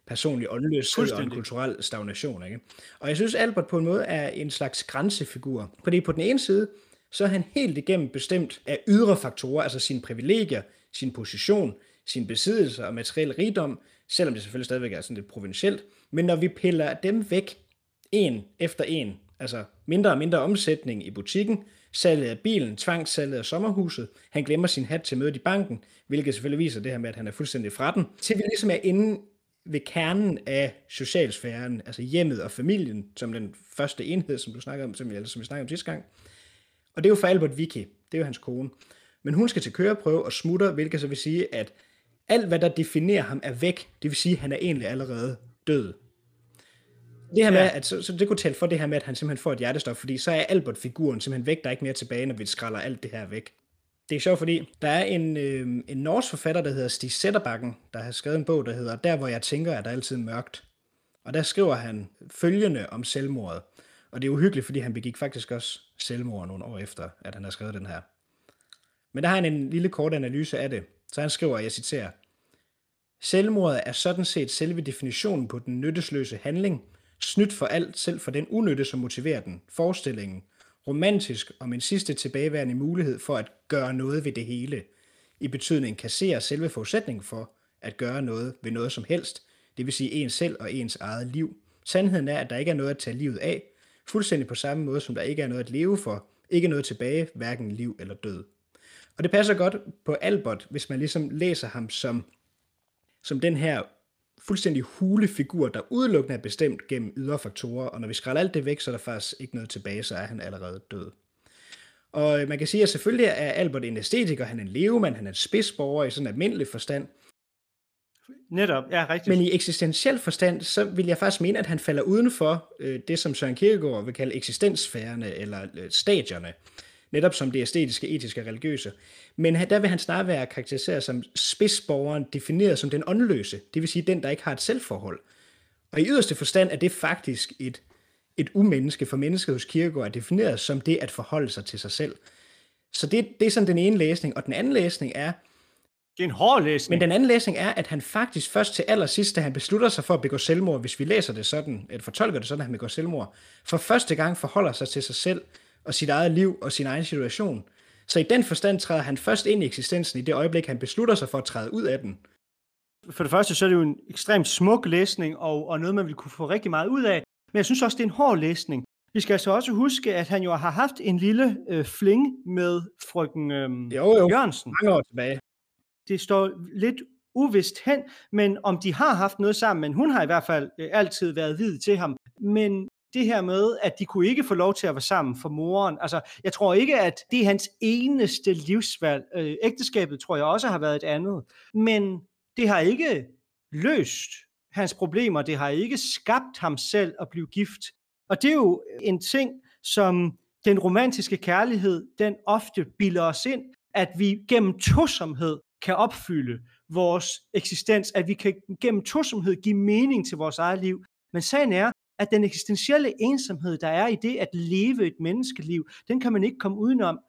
personlig åndløshed og en kulturel stagnation. Ikke? Og jeg synes, Albert på en måde er en slags grænsefigur, fordi på den ene side, så er han helt igennem bestemt af ydre faktorer, altså sine privilegier, sin position, sin besiddelse og materiel rigdom, selvom det selvfølgelig stadigvæk er sådan lidt provincielt. Men når vi piller dem væk, en efter en. Altså mindre og mindre omsætning i butikken, salget af bilen, tvangssalget af sommerhuset, han glemmer sin hat til mødet i banken, hvilket selvfølgelig viser det her med, at han er fuldstændig fra den, til vi ligesom er inde ved kernen af socialsfæren, altså hjemmet og familien, som den første enhed, som du snakker om, som, eller som vi snakkede om sidste gang. Og det er jo for Albert Vicky, det er jo hans kone. Men hun skal til køreprøve og smutter, hvilket så vil sige, at alt hvad der definerer ham er væk, det vil sige, at han er egentlig allerede død. Det her med, at så, så det kunne tælle for det her med, at han simpelthen får et hjertestop, fordi så er Albert-figuren simpelthen væk, der er ikke mere tilbage, når vi skræller alt det her væk. Det er sjovt, fordi der er en, øh, en norsk forfatter, der hedder Stig Sætterbakken, der har skrevet en bog, der hedder Der, hvor jeg tænker, at der altid er mørkt. Og der skriver han følgende om selvmordet. Og det er uhyggeligt, fordi han begik faktisk også selvmord nogle år efter, at han har skrevet den her. Men der har han en lille kort analyse af det. Så han skriver, jeg citerer, Selvmordet er sådan set selve definitionen på den nyttesløse handling, snydt for alt, selv for den unytte, som motiverer den, forestillingen, romantisk om en sidste tilbageværende mulighed for at gøre noget ved det hele, i betydning kassere selve forudsætningen for at gøre noget ved noget som helst, det vil sige ens selv og ens eget liv. Sandheden er, at der ikke er noget at tage livet af, fuldstændig på samme måde som der ikke er noget at leve for, ikke noget tilbage, hverken liv eller død. Og det passer godt på Albert, hvis man ligesom læser ham som, som den her fuldstændig hule figur, der udelukkende er bestemt gennem ydre faktorer, og når vi skræller alt det væk, så er der faktisk ikke noget tilbage, så er han allerede død. Og man kan sige, at selvfølgelig er Albert en æstetiker, han er en levemand, han er en spidsborger i sådan en almindelig forstand. Netop, ja, rigtigt. Men i eksistentiel forstand, så vil jeg faktisk mene, at han falder uden for øh, det, som Søren Kierkegaard vil kalde eksistenssfærerne, eller øh, stadierne netop som det æstetiske, etiske og religiøse. Men der vil han snarere være karakteriseret som spidsborgeren, defineret som den åndløse, det vil sige den, der ikke har et selvforhold. Og i yderste forstand er det faktisk et, et umenneske, for mennesket hos Kierkegaard er defineret som det at forholde sig til sig selv. Så det, det er sådan den ene læsning, og den anden læsning er, det er en hård læsning. Men den anden læsning er, at han faktisk først til allersidst, da han beslutter sig for at begå selvmord, hvis vi læser det sådan, eller fortolker det sådan, at han begår selvmord, for første gang forholder sig til sig selv og sit eget liv og sin egen situation. Så i den forstand træder han først ind i eksistensen i det øjeblik, han beslutter sig for at træde ud af den. For det første, så er det jo en ekstremt smuk læsning, og, og noget, man vil kunne få rigtig meget ud af. Men jeg synes også, det er en hård læsning. Vi skal altså også huske, at han jo har haft en lille øh, fling med frøken øh, jo, jo. Jørgensen. Mange år tilbage. Det står lidt uvist hen, men om de har haft noget sammen, men hun har i hvert fald øh, altid været vid til ham. Men det her med, at de kunne ikke få lov til at være sammen for moren. Altså, jeg tror ikke, at det er hans eneste livsvalg. Øh, ægteskabet tror jeg også har været et andet. Men det har ikke løst hans problemer. Det har ikke skabt ham selv at blive gift. Og det er jo en ting, som den romantiske kærlighed, den ofte bilder os ind, at vi gennem tosomhed kan opfylde vores eksistens, at vi kan gennem tosomhed give mening til vores eget liv. Men sagen er, at den eksistentielle ensomhed, der er i det at leve et menneskeliv, den kan man ikke komme udenom,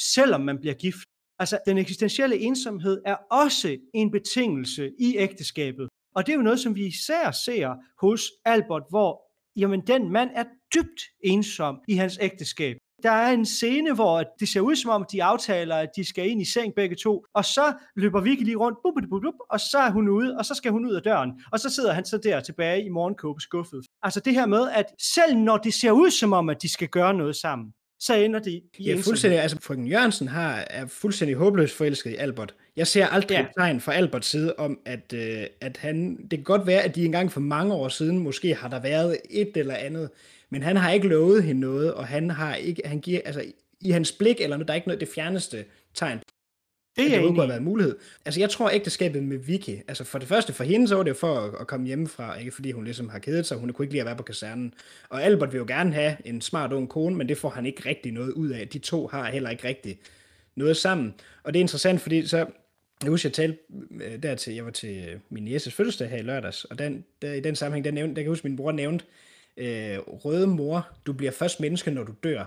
selvom man bliver gift. Altså, den eksistentielle ensomhed er også en betingelse i ægteskabet. Og det er jo noget, som vi især ser hos Albert, hvor jamen, den mand er dybt ensom i hans ægteskab der er en scene, hvor det ser ud som om, de aftaler, at de skal ind i seng begge to, og så løber Vicky lige rundt, bup, bup, bup, og så er hun ude, og så skal hun ud af døren, og så sidder han så der tilbage i morgenkåbe skuffet. Altså det her med, at selv når det ser ud som om, at de skal gøre noget sammen, så ender det i Ja, fuldstændig. Altså, frøken Jørgensen har, er fuldstændig håbløst forelsket i Albert. Jeg ser aldrig ja. et tegn fra Alberts side om, at, øh, at han... Det kan godt være, at de engang for mange år siden måske har der været et eller andet men han har ikke lovet hende noget, og han har ikke, han giver, altså i hans blik, eller noget, der er ikke noget det fjerneste tegn det, er det kunne have været en mulighed. Altså, jeg tror ægteskabet med Vicky, altså for det første for hende, så var det jo for at, at komme hjemmefra, ikke fordi hun ligesom har kedet sig, hun kunne ikke lide at være på kasernen. Og Albert vil jo gerne have en smart ung kone, men det får han ikke rigtig noget ud af. De to har heller ikke rigtig noget sammen. Og det er interessant, fordi så, jeg husker, jeg talte øh, der til, jeg var til min jæses fødselsdag her i lørdags, og den, der, i den sammenhæng, der, nævnte, der kan jeg huske, min bror nævnte, øh, røde mor, du bliver først menneske, når du dør.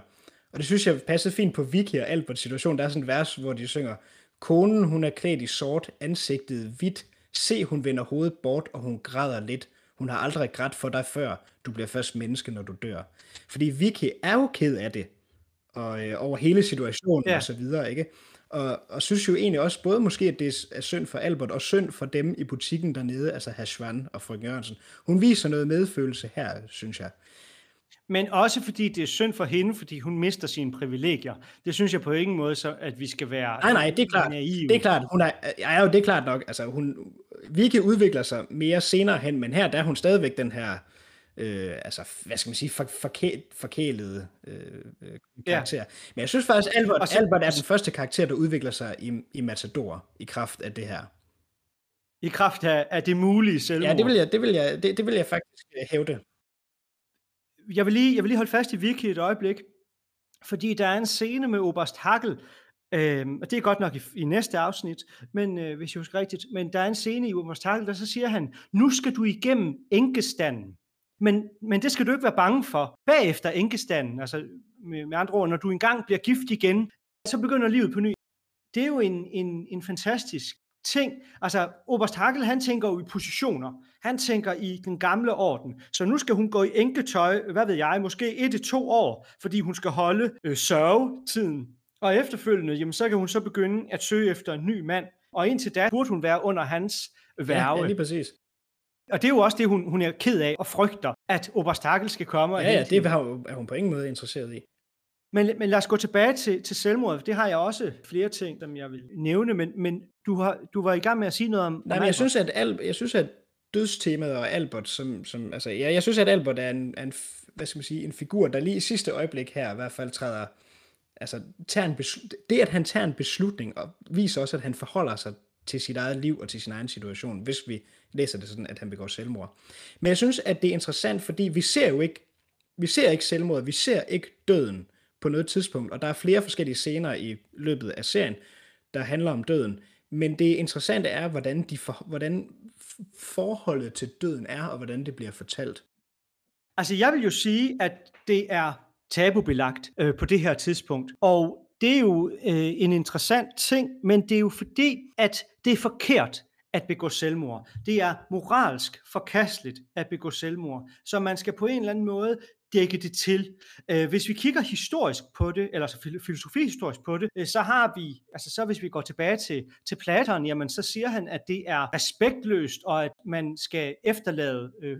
Og det synes jeg passede fint på Vicky og Alberts situation. Der er sådan et vers, hvor de synger, konen hun er klædt i sort, ansigtet hvidt, se hun vender hovedet bort, og hun græder lidt. Hun har aldrig grædt for dig før, du bliver først menneske, når du dør. Fordi Vicky er jo ked af det, og øh, over hele situationen ja. og så videre, ikke? Og, og synes jo egentlig også, både måske, at det er synd for Albert, og synd for dem i butikken dernede, altså Hashvan og Frøken Jørgensen. Hun viser noget medfølelse her, synes jeg. Men også fordi det er synd for hende, fordi hun mister sine privilegier. Det synes jeg på ingen måde, så, at vi skal være Nej, nej, det er klart. naive. Det er klart. Hun er, ja, jo, det er klart nok. Altså, hun, Vicky udvikler sig mere senere hen, men her der er hun stadigvæk den her, øh, altså, hvad skal man sige, for, forkæ, forkælede øh, øh, karakter. Ja. Men jeg synes faktisk, Albert, så, Albert er den første karakter, der udvikler sig i, i Matador, i kraft af det her. I kraft af, af det mulige selvmord. Ja, det vil jeg, det vil jeg, det, det vil jeg faktisk øh, hævde. Jeg vil, lige, jeg vil lige holde fast i Vicky et øjeblik, fordi der er en scene med Oberst Hackel, øh, og det er godt nok i, i næste afsnit, men øh, hvis jeg husker rigtigt. Men der er en scene i Oberst Hackel, der så siger han, nu skal du igennem enkestanden. Men, men det skal du ikke være bange for. Bagefter enkestanden, altså med, med andre ord, når du engang bliver gift igen, så begynder livet på ny. Det er jo en, en, en fantastisk ting. Altså, Oberst Hackel, han tænker jo i positioner. Han tænker i den gamle orden. Så nu skal hun gå i enketøj, hvad ved jeg, måske et til to år, fordi hun skal holde øh, sørgetiden. Og efterfølgende, jamen, så kan hun så begynde at søge efter en ny mand. Og indtil da burde hun være under hans værve. Ja, ja lige præcis. Og det er jo også det, hun, hun er ked af og frygter, at Oberst Hackel skal komme. Ja, ja, det er hun, er hun på ingen måde interesseret i. Men, men lad os gå tilbage til, til selvmordet. Det har jeg også flere ting, som jeg vil nævne, men, men du, har, du var i gang med at sige noget om... Nej, men jeg synes, at, Al, jeg synes, at dødstemaet og Albert, som, som altså, jeg, jeg synes, at Albert er en, en, hvad skal man sige, en figur, der lige i sidste øjeblik her i hvert fald træder, altså, tager en det, at han tager en beslutning, og viser også, at han forholder sig til sit eget liv og til sin egen situation, hvis vi læser det sådan, at han begår selvmord. Men jeg synes, at det er interessant, fordi vi ser jo ikke, vi ser ikke selvmord, vi ser ikke døden på noget tidspunkt, og der er flere forskellige scener i løbet af serien, der handler om døden. Men det interessante er, hvordan, de for, hvordan forholdet til døden er, og hvordan det bliver fortalt. Altså jeg vil jo sige, at det er tabubelagt øh, på det her tidspunkt. Og det er jo øh, en interessant ting, men det er jo fordi, at det er forkert at begå selvmord. Det er moralsk forkasteligt at begå selvmord. Så man skal på en eller anden måde dække det til. Øh, hvis vi kigger historisk på det, eller altså filosofihistorisk på det, øh, så har vi, altså så hvis vi går tilbage til, til Platon, jamen så siger han, at det er respektløst, og at man skal efterlade øh,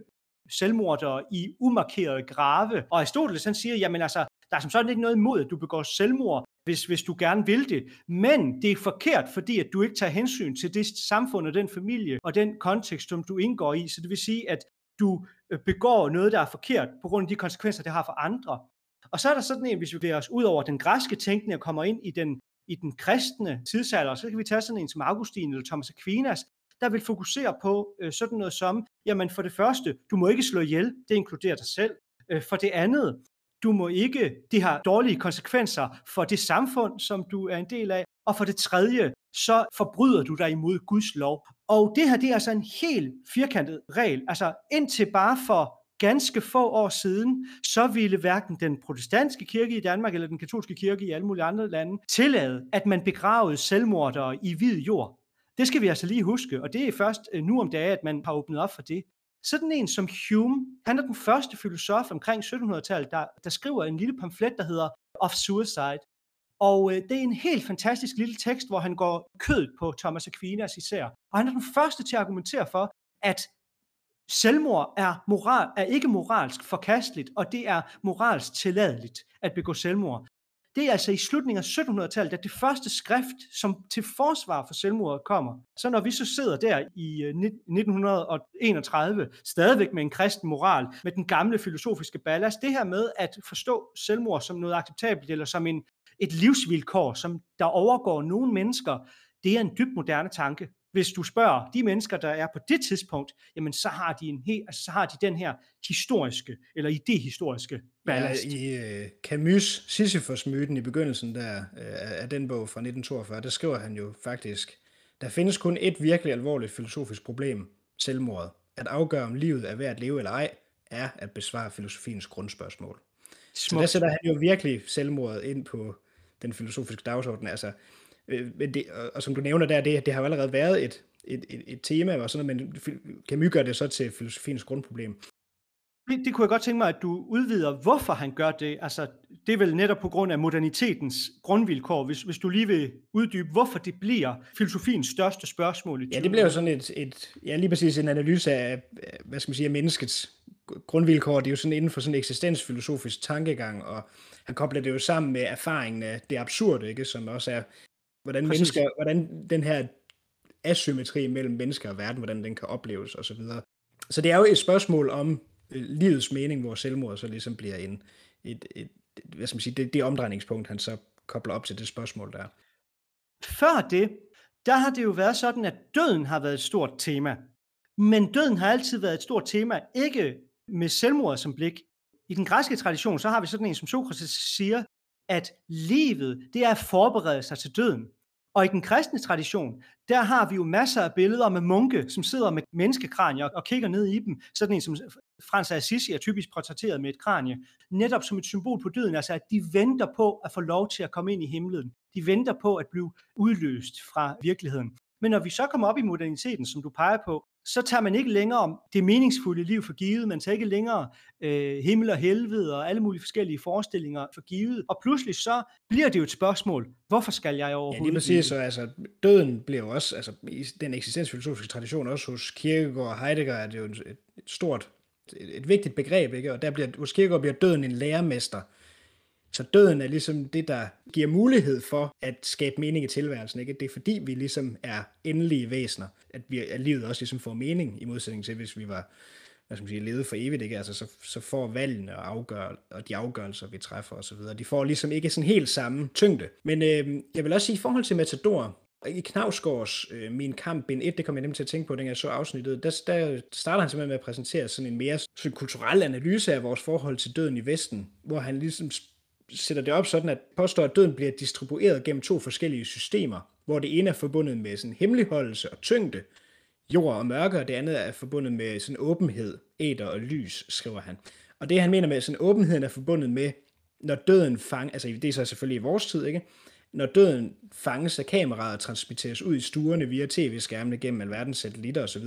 selvmordere i umarkerede grave. Og Aristoteles han siger, jamen altså, der er som sådan ikke noget imod, at du begår selvmord, hvis, hvis du gerne vil det. Men det er forkert, fordi at du ikke tager hensyn til det samfund og den familie og den kontekst, som du indgår i. Så det vil sige, at du øh, begår noget, der er forkert, på grund af de konsekvenser, det har for andre. Og så er der sådan en, hvis vi bliver os ud over den græske tænkning og kommer ind i den, i den kristne tidsalder, så kan vi tage sådan en som Augustin eller Thomas Aquinas, der vil fokusere på øh, sådan noget som, jamen for det første, du må ikke slå ihjel, det inkluderer dig selv. Øh, for det andet, du må ikke, det har dårlige konsekvenser for det samfund, som du er en del af. Og for det tredje, så forbryder du dig imod Guds lov. Og det her, det er altså en helt firkantet regel. Altså indtil bare for ganske få år siden, så ville hverken den protestantiske kirke i Danmark eller den katolske kirke i alle mulige andre lande tillade, at man begravede selvmordere i hvid jord. Det skal vi altså lige huske, og det er først øh, nu om dagen, at man har åbnet op for det. Sådan en som Hume, han er den første filosof omkring 1700-tallet, der, der skriver en lille pamflet, der hedder Of Suicide. Og øh, det er en helt fantastisk lille tekst, hvor han går kød på Thomas Aquinas især. Og han er den første til at argumentere for, at selvmord er, moral, er ikke moralsk forkasteligt, og det er moralsk tilladeligt at begå selvmord. Det er altså i slutningen af 1700-tallet, at det første skrift, som til forsvar for selvmordet kommer. Så når vi så sidder der i øh, 1931, stadigvæk med en kristen moral, med den gamle filosofiske ballast, det her med at forstå selvmord som noget acceptabelt, eller som en, et livsvilkår, som der overgår nogle mennesker, det er en dybt moderne tanke hvis du spørger de mennesker, der er på det tidspunkt, jamen så har de, en helt, altså, så har de den her historiske, eller idehistoriske ballast. Ja, i uh, Camus' Sisyphus-myten i begyndelsen der, uh, af den bog fra 1942, der skriver han jo faktisk, der findes kun et virkelig alvorligt filosofisk problem, selvmordet. At afgøre, om livet er værd at leve eller ej, er at besvare filosofiens grundspørgsmål. Smukt. Så der sætter han jo virkelig selvmordet ind på den filosofiske dagsorden. Altså, Øh, men det, og, og som du nævner der, det, det har jo allerede været et, et, et, et tema og sådan noget, men Camus gør det så til filosofiens grundproblem. Det, det kunne jeg godt tænke mig, at du udvider, hvorfor han gør det. Altså, det er vel netop på grund af modernitetens grundvilkår, hvis, hvis du lige vil uddybe, hvorfor det bliver filosofiens største spørgsmål i 20. Ja, det bliver jo sådan et, et ja, lige præcis en analyse af, hvad skal man sige, af menneskets grundvilkår, det er jo sådan inden for sådan en eksistensfilosofisk tankegang, og han kobler det jo sammen med erfaringen af det absurde, ikke? som også er, hvordan, mennesker, hvordan den her asymmetri mellem mennesker og verden, hvordan den kan opleves osv. Så, så det er jo et spørgsmål om øh, livets mening, hvor selvmord så ligesom bliver en, et, et, hvad skal man sige, det, det omdrejningspunkt, han så kobler op til det spørgsmål der. Før det, der har det jo været sådan, at døden har været et stort tema. Men døden har altid været et stort tema, ikke med selvmord som blik. I den græske tradition, så har vi sådan en, som Sokrates siger, at livet, det er at forberede sig til døden. Og i den kristne tradition, der har vi jo masser af billeder med munke, som sidder med menneskekranier og kigger ned i dem. Sådan en som Frans af Assisi er typisk portrætteret med et kranie. Netop som et symbol på døden, altså at de venter på at få lov til at komme ind i himlen. De venter på at blive udløst fra virkeligheden. Men når vi så kommer op i moderniteten, som du peger på, så tager man ikke længere om det meningsfulde liv for givet, man tager ikke længere øh, himmel og helvede og alle mulige forskellige forestillinger for givet, og pludselig så bliver det jo et spørgsmål, hvorfor skal jeg overhovedet Ja, lige præcis, så altså, døden bliver jo også, altså i den eksistensfilosofiske tradition, også hos Kierkegaard og Heidegger, er det jo et, et stort, et, et vigtigt begreb, ikke? og der bliver, hos Kierkegaard bliver døden en lærermester, så døden er ligesom det, der giver mulighed for at skabe mening i tilværelsen. Ikke? Det er fordi, vi ligesom er endelige væsener, at, vi, at livet også ligesom får mening, i modsætning til, hvis vi var hvad skal man sige, levet for evigt, ikke? Altså, så, så får valgene og, afgør, og de afgørelser, vi træffer osv., de får ligesom ikke sådan helt samme tyngde. Men øh, jeg vil også sige, i forhold til Matador, i Knavsgaards øh, Min Kamp, bind 1, det kom jeg nemlig til at tænke på, dengang jeg så afsnittet, der, der starter han simpelthen med at præsentere sådan en mere sådan kulturel analyse af vores forhold til døden i Vesten, hvor han ligesom sætter det op sådan, at påstår, at døden bliver distribueret gennem to forskellige systemer, hvor det ene er forbundet med sådan hemmeligholdelse og tyngde, jord og mørke, og det andet er forbundet med sådan åbenhed, æder og lys, skriver han. Og det han mener med sådan åbenheden er forbundet med, når døden fang, altså det er så selvfølgelig i vores tid, ikke? Når døden fanges af kameraet og transmitteres ud i stuerne via tv-skærmene gennem alverdens satellitter osv.,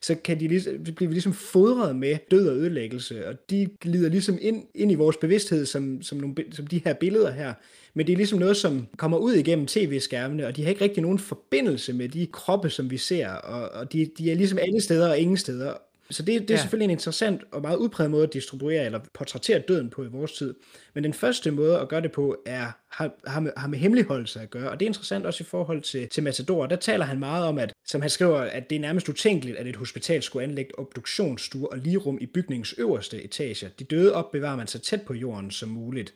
så kan de ligesom, bliver vi ligesom fodret med død og ødelæggelse, og de glider ligesom ind, ind i vores bevidsthed som, som, nogle, som de her billeder her. Men det er ligesom noget, som kommer ud igennem tv-skærmene, og de har ikke rigtig nogen forbindelse med de kroppe, som vi ser, og, og de, de er ligesom alle steder og ingen steder. Så det, det er ja. selvfølgelig en interessant og meget udpræget måde at distribuere eller portrættere døden på i vores tid. Men den første måde at gøre det på er, har, har, med, har med hemmeligholdelse at gøre, og det er interessant også i forhold til, til Matador. Der taler han meget om, at som han skriver, at det er nærmest utænkeligt, at et hospital skulle anlægge obduktionsstuer og ligerum i bygningens øverste etager. De døde opbevarer man så tæt på jorden som muligt.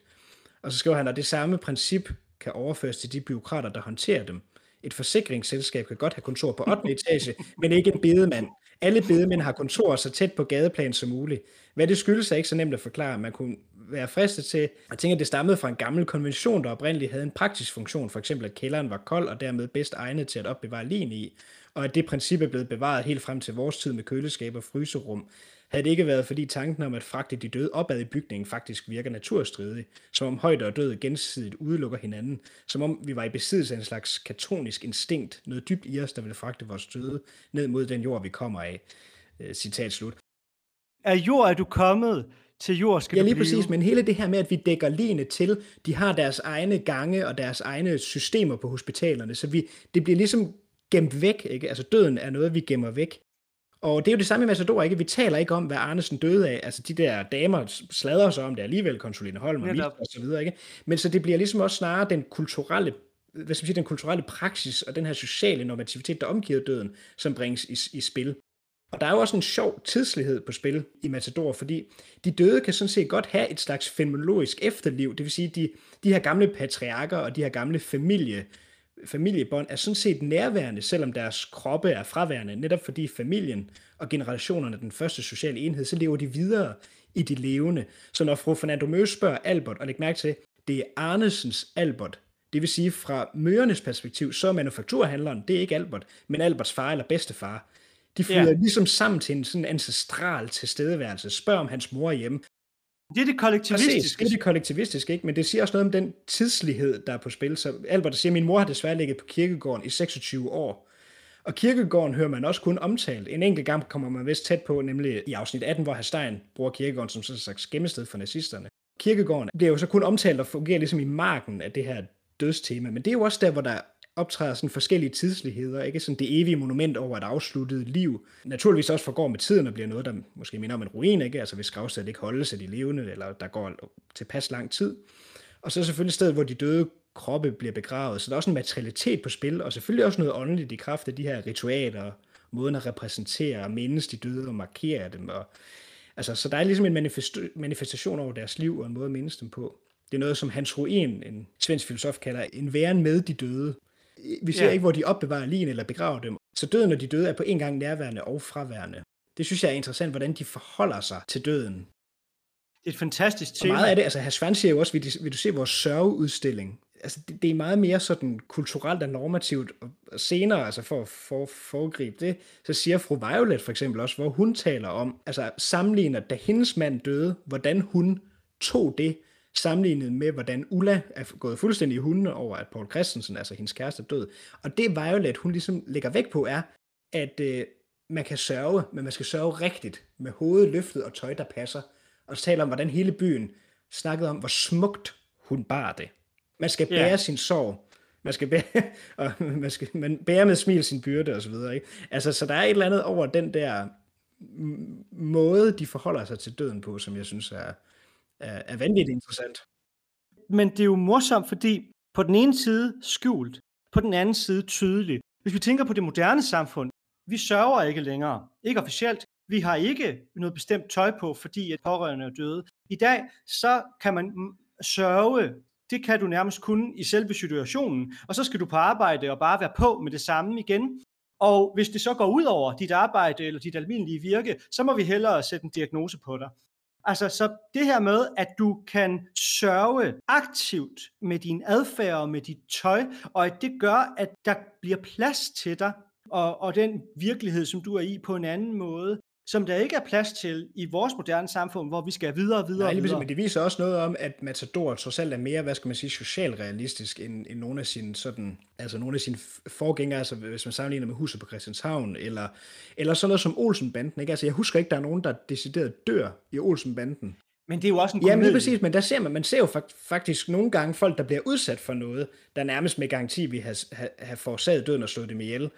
Og så skriver han, at det samme princip kan overføres til de byråkrater, der håndterer dem. Et forsikringsselskab kan godt have kontor på 8. etage, men ikke en bedemand. Alle bedemænd har kontorer så tæt på gadeplan som muligt. Hvad det skyldes er ikke så nemt at forklare. Man kunne være fristet til at tænke, at det stammede fra en gammel konvention, der oprindeligt havde en praktisk funktion, for eksempel at kælderen var kold og dermed bedst egnet til at opbevare lin i, og at det princip er blevet bevaret helt frem til vores tid med køleskab og fryserum. Havde det ikke været, fordi tanken om at fragte de døde opad i bygningen faktisk virker naturstridig, som om højde og død gensidigt udelukker hinanden, som om vi var i besiddelse af en slags katonisk instinkt, noget dybt i os, der ville fragte vores døde ned mod den jord, vi kommer af. Øh, citat slut. Af jord er du kommet, til jord skal Ja, lige du blive. præcis, men hele det her med, at vi dækker ligene til, de har deres egne gange og deres egne systemer på hospitalerne, så vi, det bliver ligesom gemt væk, ikke? Altså døden er noget, vi gemmer væk. Og det er jo det samme med Matador, ikke? Vi taler ikke om, hvad Arnesen døde af. Altså de der damer sladrer sig om det alligevel, Konsuline Holm og, Netop. og så videre, ikke? Men så det bliver ligesom også snarere den kulturelle hvad skal man sige, den kulturelle praksis og den her sociale normativitet, der omgiver døden, som bringes i, i spil. Og der er jo også en sjov tidslighed på spil i Matador, fordi de døde kan sådan set godt have et slags fenomenologisk efterliv, det vil sige, de, de her gamle patriarker og de her gamle familie, familiebånd er sådan set nærværende, selvom deres kroppe er fraværende, netop fordi familien og generationerne er den første sociale enhed, så lever de videre i de levende. Så når fru Fernando Møs spørger Albert, og læg mærke til, det er Arnesens Albert, det vil sige fra møernes perspektiv, så er manufakturhandleren, det er ikke Albert, men Alberts far eller bedstefar. De flyder Ja. ligesom sammen til en sådan ancestral tilstedeværelse. Spørg om hans mor er hjemme. Det er det Præcis, kollektivistiske. det er det kollektivistiske, ikke? men det siger også noget om den tidslighed, der er på spil. Så Albert siger, at min mor har desværre ligget på kirkegården i 26 år. Og kirkegården hører man også kun omtalt. En enkelt gang kommer man vist tæt på, nemlig i afsnit 18, hvor Hastein bruger kirkegården som sådan en slags gemmested for nazisterne. Kirkegården bliver jo så kun omtalt og fungerer ligesom i marken af det her dødstema, men det er jo også der, hvor der optræder sådan forskellige tidsligheder, ikke? Sådan det evige monument over et afsluttet liv. Naturligvis også forgår med tiden og bliver noget, der måske minder om en ruin, ikke? Altså hvis gravstedet ikke holdes af de levende, eller der går tilpas lang tid. Og så selvfølgelig stedet, hvor de døde kroppe bliver begravet. Så der er også en materialitet på spil, og selvfølgelig også noget åndeligt i kraft af de her ritualer, måden at repræsentere og mindes de døde og markere dem. Og, altså, så der er ligesom en manifest- manifestation over deres liv og en måde at mindes dem på. Det er noget, som Hans Ruin, en svensk filosof, kalder en væren med de døde. Vi ser ja. ikke, hvor de opbevarer ligen eller begraver dem. Så døden og de døde er på en gang nærværende og fraværende. Det synes jeg er interessant, hvordan de forholder sig til døden. Det er et fantastisk tema. Og meget af det, altså Svand siger jo også, vil, vil du se vores sørgeudstilling? Altså det, det er meget mere sådan kulturelt og normativt. Og senere, altså for at for, foregribe det, så siger fru Violet for eksempel også, hvor hun taler om, altså sammenligner, da hendes mand døde, hvordan hun tog det sammenlignet med, hvordan Ulla er gået fuldstændig i hunden over, at Paul Christensen, altså hendes kæreste, er død. Og det Violet, hun ligesom lægger væk på, er, at øh, man kan sørge, men man skal sørge rigtigt, med hovedet løftet og tøj, der passer. Og så taler om, hvordan hele byen snakkede om, hvor smukt hun bar det. Man skal bære yeah. sin sorg. Man skal bære, og man skal man bære med smil sin byrde og så videre. Ikke? Altså, så der er et eller andet over den der måde, de forholder sig til døden på, som jeg synes er, er, er vanvittigt interessant. Men det er jo morsomt, fordi på den ene side skjult, på den anden side tydeligt. Hvis vi tænker på det moderne samfund, vi sørger ikke længere, ikke officielt. Vi har ikke noget bestemt tøj på, fordi et pårørende er døde. I dag, så kan man sørge, det kan du nærmest kun i selve situationen, og så skal du på arbejde og bare være på med det samme igen. Og hvis det så går ud over dit arbejde eller dit almindelige virke, så må vi hellere sætte en diagnose på dig. Altså, så det her med, at du kan sørge aktivt med din adfærd og med dit tøj, og at det gør, at der bliver plads til dig, og, og den virkelighed, som du er i på en anden måde, som der ikke er plads til i vores moderne samfund, hvor vi skal videre og videre. Nej, videre. men det viser også noget om, at Matador trods alt er mere, hvad skal man sige, socialrealistisk end, end nogle af sine sådan, altså nogle af sine forgængere, altså hvis man sammenligner med Huset på Christianshavn, eller, eller sådan noget som Olsenbanden, ikke? Altså jeg husker ikke, der er nogen, der decideret dør i Olsenbanden. Men det er jo også en komedie. Jamen, er præcis, men der ser man, man ser jo faktisk nogle gange folk, der bliver udsat for noget, der nærmest med garanti vil have, have, have forårsaget døden og slået dem ihjel.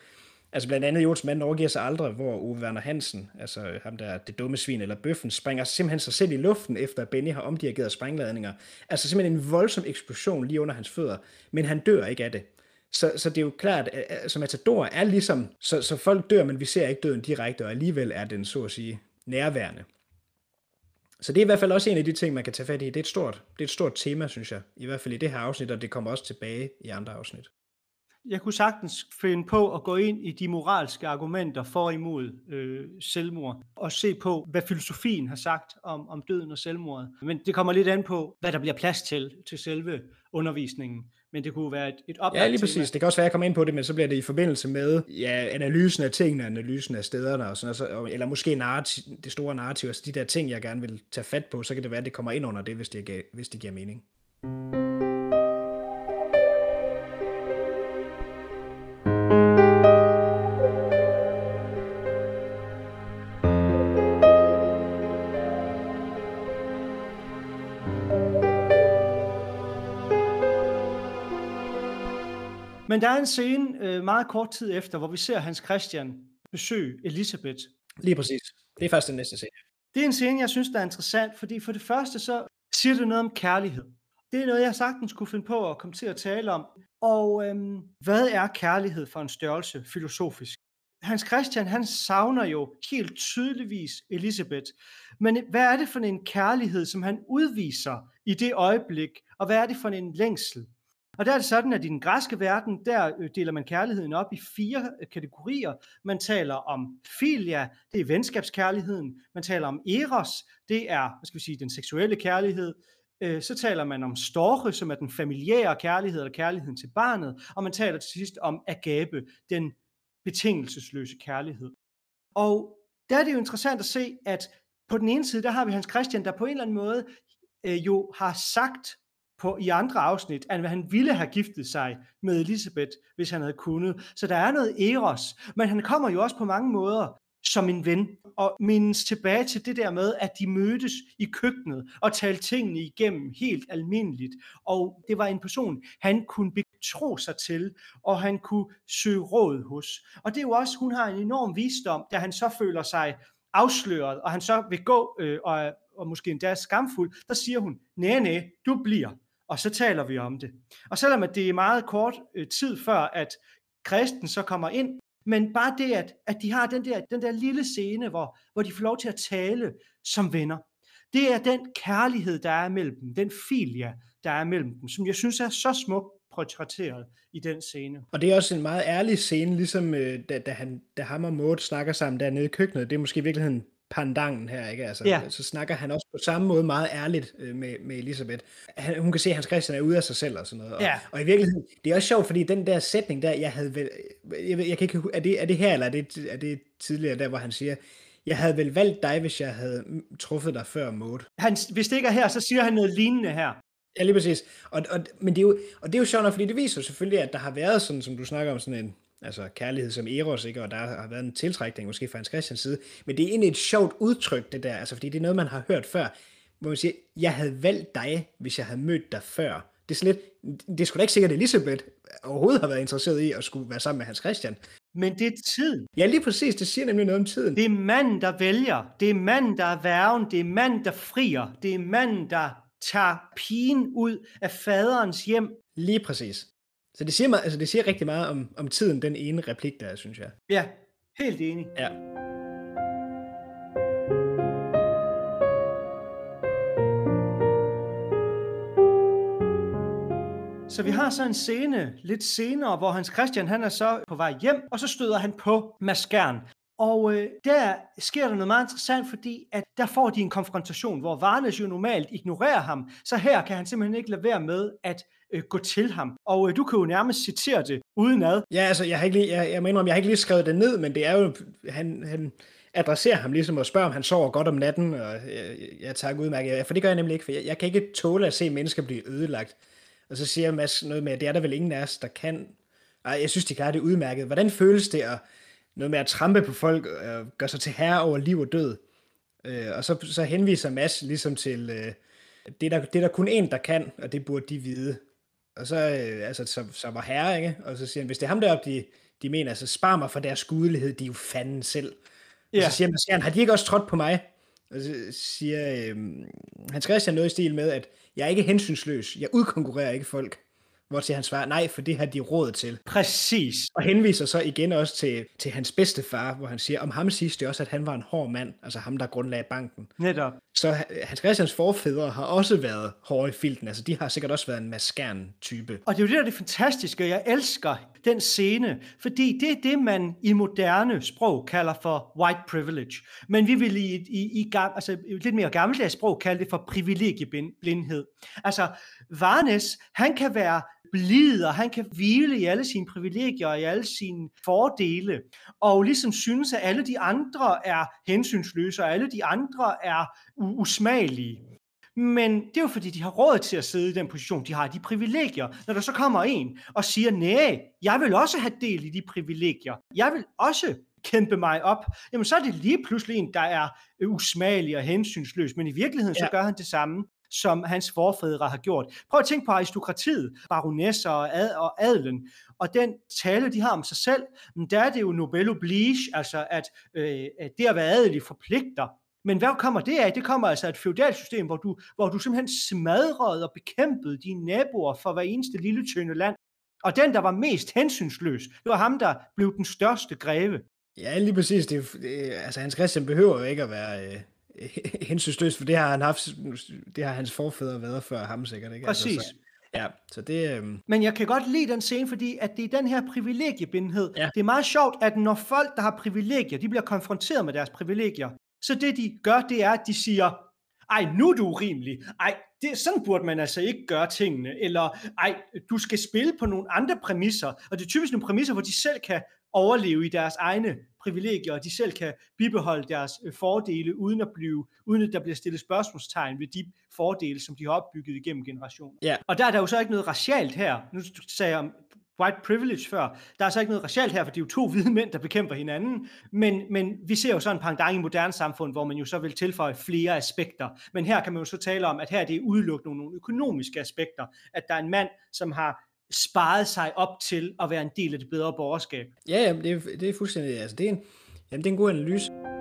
Altså blandt andet Jols mand overgiver sig aldrig, hvor Ove Werner Hansen, altså ham der det dumme svin eller bøffen, springer simpelthen sig selv i luften, efter at Benny har omdirigeret sprængladninger. Altså simpelthen en voldsom eksplosion lige under hans fødder, men han dør ikke af det. Så, så det er jo klart, at som Matador er ligesom, så, så folk dør, men vi ser ikke døden direkte, og alligevel er den, så at sige, nærværende. Så det er i hvert fald også en af de ting, man kan tage fat i. Det er et stort, det er et stort tema, synes jeg. I hvert fald i det her afsnit, og det kommer også tilbage i andre afsnit jeg kunne sagtens finde på at gå ind i de moralske argumenter for og imod øh, selvmord, og se på, hvad filosofien har sagt om, om døden og selvmordet. Men det kommer lidt an på, hvad der bliver plads til, til selve undervisningen. Men det kunne være et, et oplagt Ja, lige præcis. Tema. Det kan også være, at jeg kommer ind på det, men så bliver det i forbindelse med ja, analysen af tingene, analysen af stederne, og sådan, noget, eller måske narrativ, det store narrativ, altså de der ting, jeg gerne vil tage fat på, så kan det være, at det kommer ind under det, hvis det, hvis det giver mening. Men der er en scene øh, meget kort tid efter, hvor vi ser Hans Christian besøge Elisabeth. Lige præcis. Det er først den næste scene. Det er en scene, jeg synes, der er interessant, fordi for det første så siger det noget om kærlighed. Det er noget, jeg sagtens kunne finde på at komme til at tale om. Og øhm, hvad er kærlighed for en størrelse filosofisk? Hans Christian, han savner jo helt tydeligvis Elisabeth. Men hvad er det for en kærlighed, som han udviser i det øjeblik? Og hvad er det for en længsel? Og der er det sådan, at i den græske verden, der øh, deler man kærligheden op i fire øh, kategorier. Man taler om filia, det er venskabskærligheden. Man taler om eros, det er hvad skal vi sige, den seksuelle kærlighed. Øh, så taler man om storge, som er den familiære kærlighed, eller kærligheden til barnet. Og man taler til sidst om agape, den betingelsesløse kærlighed. Og der er det jo interessant at se, at på den ene side, der har vi Hans Christian, der på en eller anden måde øh, jo har sagt på, i andre afsnit, at han ville have giftet sig med Elisabeth, hvis han havde kunnet. Så der er noget eros, men han kommer jo også på mange måder som en ven, og mindes tilbage til det der med, at de mødtes i køkkenet og talte tingene igennem helt almindeligt. Og det var en person, han kunne betro sig til, og han kunne søge råd hos. Og det er jo også, hun har en enorm visdom, da han så føler sig afsløret, og han så vil gå øh, og, og måske endda skamfuld, der siger hun, nej, nej, du bliver og så taler vi om det. Og selvom at det er meget kort øh, tid før, at kristen så kommer ind, men bare det, at, at de har den der, den der lille scene, hvor, hvor de får lov til at tale som venner. Det er den kærlighed, der er mellem dem, den filia, der er mellem dem, som jeg synes er så smukt portrætteret i den scene. Og det er også en meget ærlig scene, ligesom øh, da, da, han, da ham og Maud snakker sammen dernede i køkkenet. Det er måske i virkeligheden pandangen her, ikke? Altså, ja. Så snakker han også på samme måde meget ærligt øh, med, med Elisabeth. Han, hun kan se, at Hans Christian er ude af sig selv og sådan noget. Og, ja. og i virkeligheden, det er også sjovt, fordi den der sætning der, jeg havde vel, jeg, jeg kan ikke, er det, er det her, eller er det, er det tidligere der, hvor han siger, jeg havde vel valgt dig, hvis jeg havde truffet dig før Maud. Han, hvis det ikke er her, så siger han noget lignende her. Ja, lige præcis. Og, og, men det er jo, og det er jo sjovt nok, fordi det viser selvfølgelig, at der har været sådan, som du snakker om, sådan en, altså kærlighed som Eros, ikke? og der har været en tiltrækning måske fra Hans Christians side, men det er egentlig et sjovt udtryk, det der, altså fordi det er noget, man har hørt før, hvor man siger, jeg havde valgt dig, hvis jeg havde mødt dig før. Det er sådan lidt, det er sgu da ikke sikkert, at Elisabeth overhovedet har været interesseret i at skulle være sammen med Hans Christian. Men det er tiden. Ja, lige præcis. Det siger nemlig noget om tiden. Det er manden, der vælger. Det er manden, der er værven. Det er manden, der frier. Det er manden, der tager pigen ud af faderens hjem. Lige præcis. Så det siger, meget, altså det siger rigtig meget om, om tiden, den ene replik der, synes jeg. Ja, helt enig. Ja. Så vi har så en scene lidt senere, hvor Hans Christian han er så på vej hjem, og så støder han på Maskern. Og øh, der sker der noget meget interessant, fordi at der får de en konfrontation, hvor Varnes jo normalt ignorerer ham, så her kan han simpelthen ikke lade være med at øh, gå til ham. Og øh, du kan jo nærmest citere det uden ad. Ja, altså, jeg har ikke lige, jeg, jeg mener, om jeg har ikke lige skrevet det ned, men det er jo, han, han adresserer ham ligesom og spørger, om han sover godt om natten, og jeg, jeg tager udmærket, for det gør jeg nemlig ikke, for jeg, jeg kan ikke tåle at se mennesker blive ødelagt. Og så siger Mads noget med, at det er der vel ingen af os, der kan. Ej, jeg synes, de klarer det udmærket. Hvordan føles det at, noget med at trampe på folk, og gøre sig til herre over liv og død? Øh, og så, så henviser Mads ligesom til, øh, det, er der, det er der kun en, der kan, og det burde de vide. Og så, øh, altså, så, så var herre, ikke? Og så siger han, hvis det er ham deroppe, de, de mener, så spar mig for deres gudelighed, de er jo fanden selv. Ja. Og så siger han, har de ikke også trådt på mig? Og så siger øh, Hans Christian noget i stil med, at jeg er ikke hensynsløs, jeg udkonkurrerer ikke folk. Hvor til han svarer, nej, for det har de råd til. Præcis. Og henviser så igen også til, til hans bedste far, hvor han siger, om ham siges det også, at han var en hård mand, altså ham, der grundlagde banken. Netop. Så Hans Christians forfædre har også været hårde i filten, altså de har sikkert også været en maskern type. Og det er jo det, der er det fantastiske, jeg elsker den scene, fordi det er det, man i moderne sprog kalder for white privilege. Men vi vil i, i, i altså, lidt mere gammeldags sprog kalde det for privilegieblindhed. Altså, Varnes, han kan være blid, og han kan hvile i alle sine privilegier og i alle sine fordele, og ligesom synes, at alle de andre er hensynsløse, og alle de andre er usmagelige. Men det er jo fordi, de har råd til at sidde i den position, de har de privilegier. Når der så kommer en og siger, nej, jeg vil også have del i de privilegier. Jeg vil også kæmpe mig op, jamen så er det lige pludselig en, der er usmagelig og hensynsløs, men i virkeligheden ja. så gør han det samme som hans forfædre har gjort. Prøv at tænke på aristokratiet, baronesser og, ad, og adelen, og den tale, de har om sig selv, men der er det jo Nobel oblige, altså at, øh, at det at være adelig forpligter. Men hvad kommer det af? Det kommer altså af et feudalsystem, hvor du, hvor du simpelthen smadrede og bekæmpede dine naboer for hver eneste lille tynde land. Og den, der var mest hensynsløs, det var ham, der blev den største greve. Ja, lige præcis. Det, det, altså, Hans Christian behøver jo ikke at være øh, hensynsløs, for det har, han haft, det har hans forfædre været før ham sikkert. Ikke? Præcis. Altså, så, ja, så det... Øhm... Men jeg kan godt lide den scene, fordi at det er den her privilegiebindhed. Ja. Det er meget sjovt, at når folk, der har privilegier, de bliver konfronteret med deres privilegier, så det de gør, det er, at de siger, ej, nu er du urimelig. Ej, det, sådan burde man altså ikke gøre tingene. Eller, ej, du skal spille på nogle andre præmisser. Og det er typisk nogle præmisser, hvor de selv kan overleve i deres egne privilegier, og de selv kan bibeholde deres øh, fordele, uden at, blive, uden at der bliver stillet spørgsmålstegn ved de fordele, som de har opbygget igennem generationer. Ja. Og der er der jo så ikke noget racialt her. Nu sagde jeg white privilege før. Der er så ikke noget racialt her, for det er jo to hvide mænd, der bekæmper hinanden. Men, men vi ser jo sådan en pangdang i moderne samfund, hvor man jo så vil tilføje flere aspekter. Men her kan man jo så tale om, at her det er udelukkende nogle økonomiske aspekter. At der er en mand, som har sparet sig op til at være en del af det bedre borgerskab. Ja, ja det, er, det er fuldstændig, altså det er en, jamen, det er en god analyse.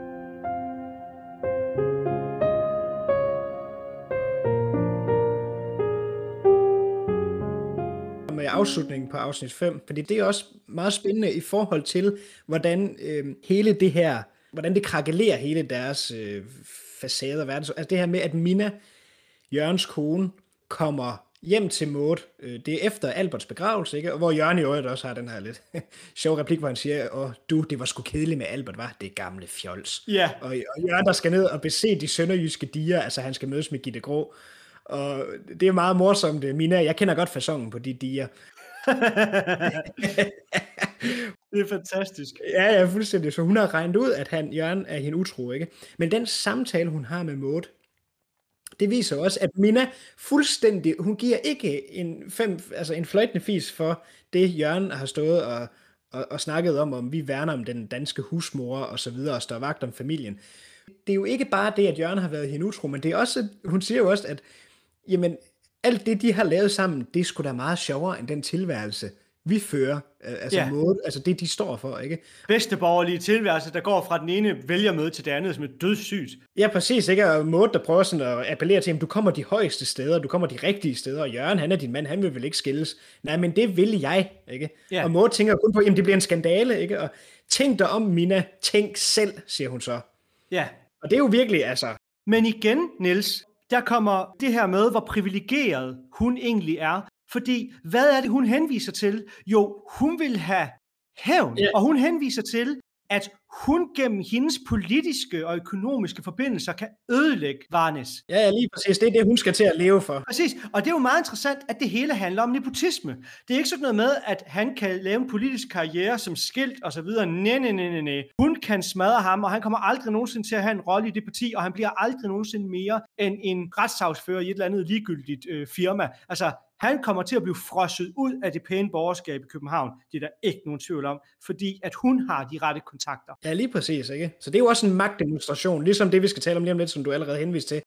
Med afslutningen på afsnit 5, fordi det er også meget spændende i forhold til, hvordan øh, hele det her, hvordan det krakelerer hele deres øh, facade og verden. Altså det her med, at Mina, Jørgens kone, kommer hjem til Maud. Øh, det er efter Alberts begravelse, ikke? Og hvor Jørgen i øvrigt også har den her lidt sjov replik, hvor han siger, åh, du, det var sgu kedeligt med Albert, var Det gamle fjols. Ja. Og, og Jørgen, der skal ned og bese de sønderjyske diger, altså han skal mødes med Gitte Grå. Og det er meget morsomt, Mina. Jeg kender godt fasongen på de diger. det er fantastisk. Ja, ja, fuldstændig. Så hun har regnet ud, at han, Jørgen er hende utro, ikke? Men den samtale, hun har med Maud, det viser også, at Mina fuldstændig, hun giver ikke en, fem, altså en fløjtende fis for det, Jørgen har stået og, og, og snakket om, om vi værner om den danske husmor og så videre, og står vagt om familien. Det er jo ikke bare det, at Jørgen har været hende utro, men det er også, hun siger jo også, at jamen, alt det, de har lavet sammen, det er sgu da meget sjovere end den tilværelse, vi fører, altså, ja. måde, altså det, de står for, ikke? Bedste borgerlige tilværelse, der går fra den ene vælgermøde til det andet, som er dødssygt. Ja, præcis, ikke? Og måde, der prøver sådan at appellere til, at du kommer de højeste steder, du kommer de rigtige steder, og Jørgen, han er din mand, han vil vel ikke skilles. Nej, men det vil jeg, ikke? Ja. Og Måde tænker kun på, jamen det bliver en skandale, ikke? Og tænk dig om, Mina, tænk selv, siger hun så. Ja. Og det er jo virkelig, altså... Men igen, Niels, der kommer det her med, hvor privilegeret hun egentlig er. Fordi hvad er det, hun henviser til? Jo, hun vil have hævn, yeah. og hun henviser til, at hun gennem hendes politiske og økonomiske forbindelser kan ødelægge Varnes. Ja, ja, lige præcis. Det er det, hun skal til at leve for. Præcis. Og det er jo meget interessant, at det hele handler om nepotisme. Det er ikke sådan noget med, at han kan lave en politisk karriere som skilt og så videre. Nej, nej, nej, nej. Kan smadre ham, og han kommer aldrig nogensinde til at have en rolle i det parti, og han bliver aldrig nogensinde mere end en retssagsfører i et eller andet ligegyldigt øh, firma. Altså, han kommer til at blive frosset ud af det pæne borgerskab i København. Det er der ikke nogen tvivl om, fordi at hun har de rette kontakter. Ja, lige præcis. Ikke? Så det er jo også en magtdemonstration, ligesom det, vi skal tale om lige om lidt, som du allerede henviste til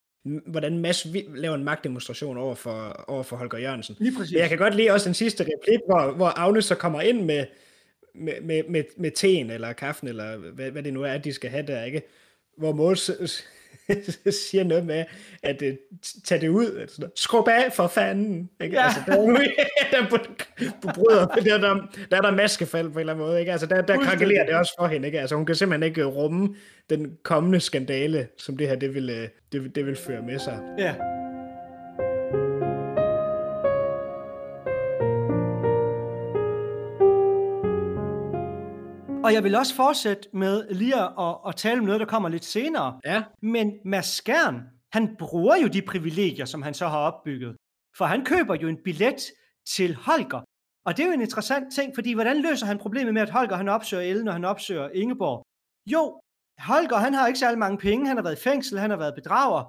hvordan Mads laver en magtdemonstration over for, over for Holger Jørgensen. Lige præcis. Men jeg kan godt lide også den sidste replik, hvor, hvor Agnes så kommer ind med, med, med, med, med teen eller kaffen, eller hvad, hvad det nu er, de skal have der, ikke? Hvor Mås siger noget med, at uh, tage det ud, altså, skrub af for fanden, ikke? Ja. Altså, der, der, bryder, der, der, der er der maskefald på en eller anden måde, ikke? Altså, der, der krakelerer det også for hende, ikke? Altså, hun kan simpelthen ikke rumme den kommende skandale, som det her, det vil, øh, det, det vil føre med sig. Ja. Og jeg vil også fortsætte med lige at, at tale om noget, der kommer lidt senere. Ja. Men Mads Skjern, han bruger jo de privilegier, som han så har opbygget. For han køber jo en billet til Holger. Og det er jo en interessant ting, fordi hvordan løser han problemet med, at Holger han opsøger Ellen, og han opsøger Ingeborg? Jo, Holger han har ikke særlig mange penge, han har været i fængsel, han har været bedrager,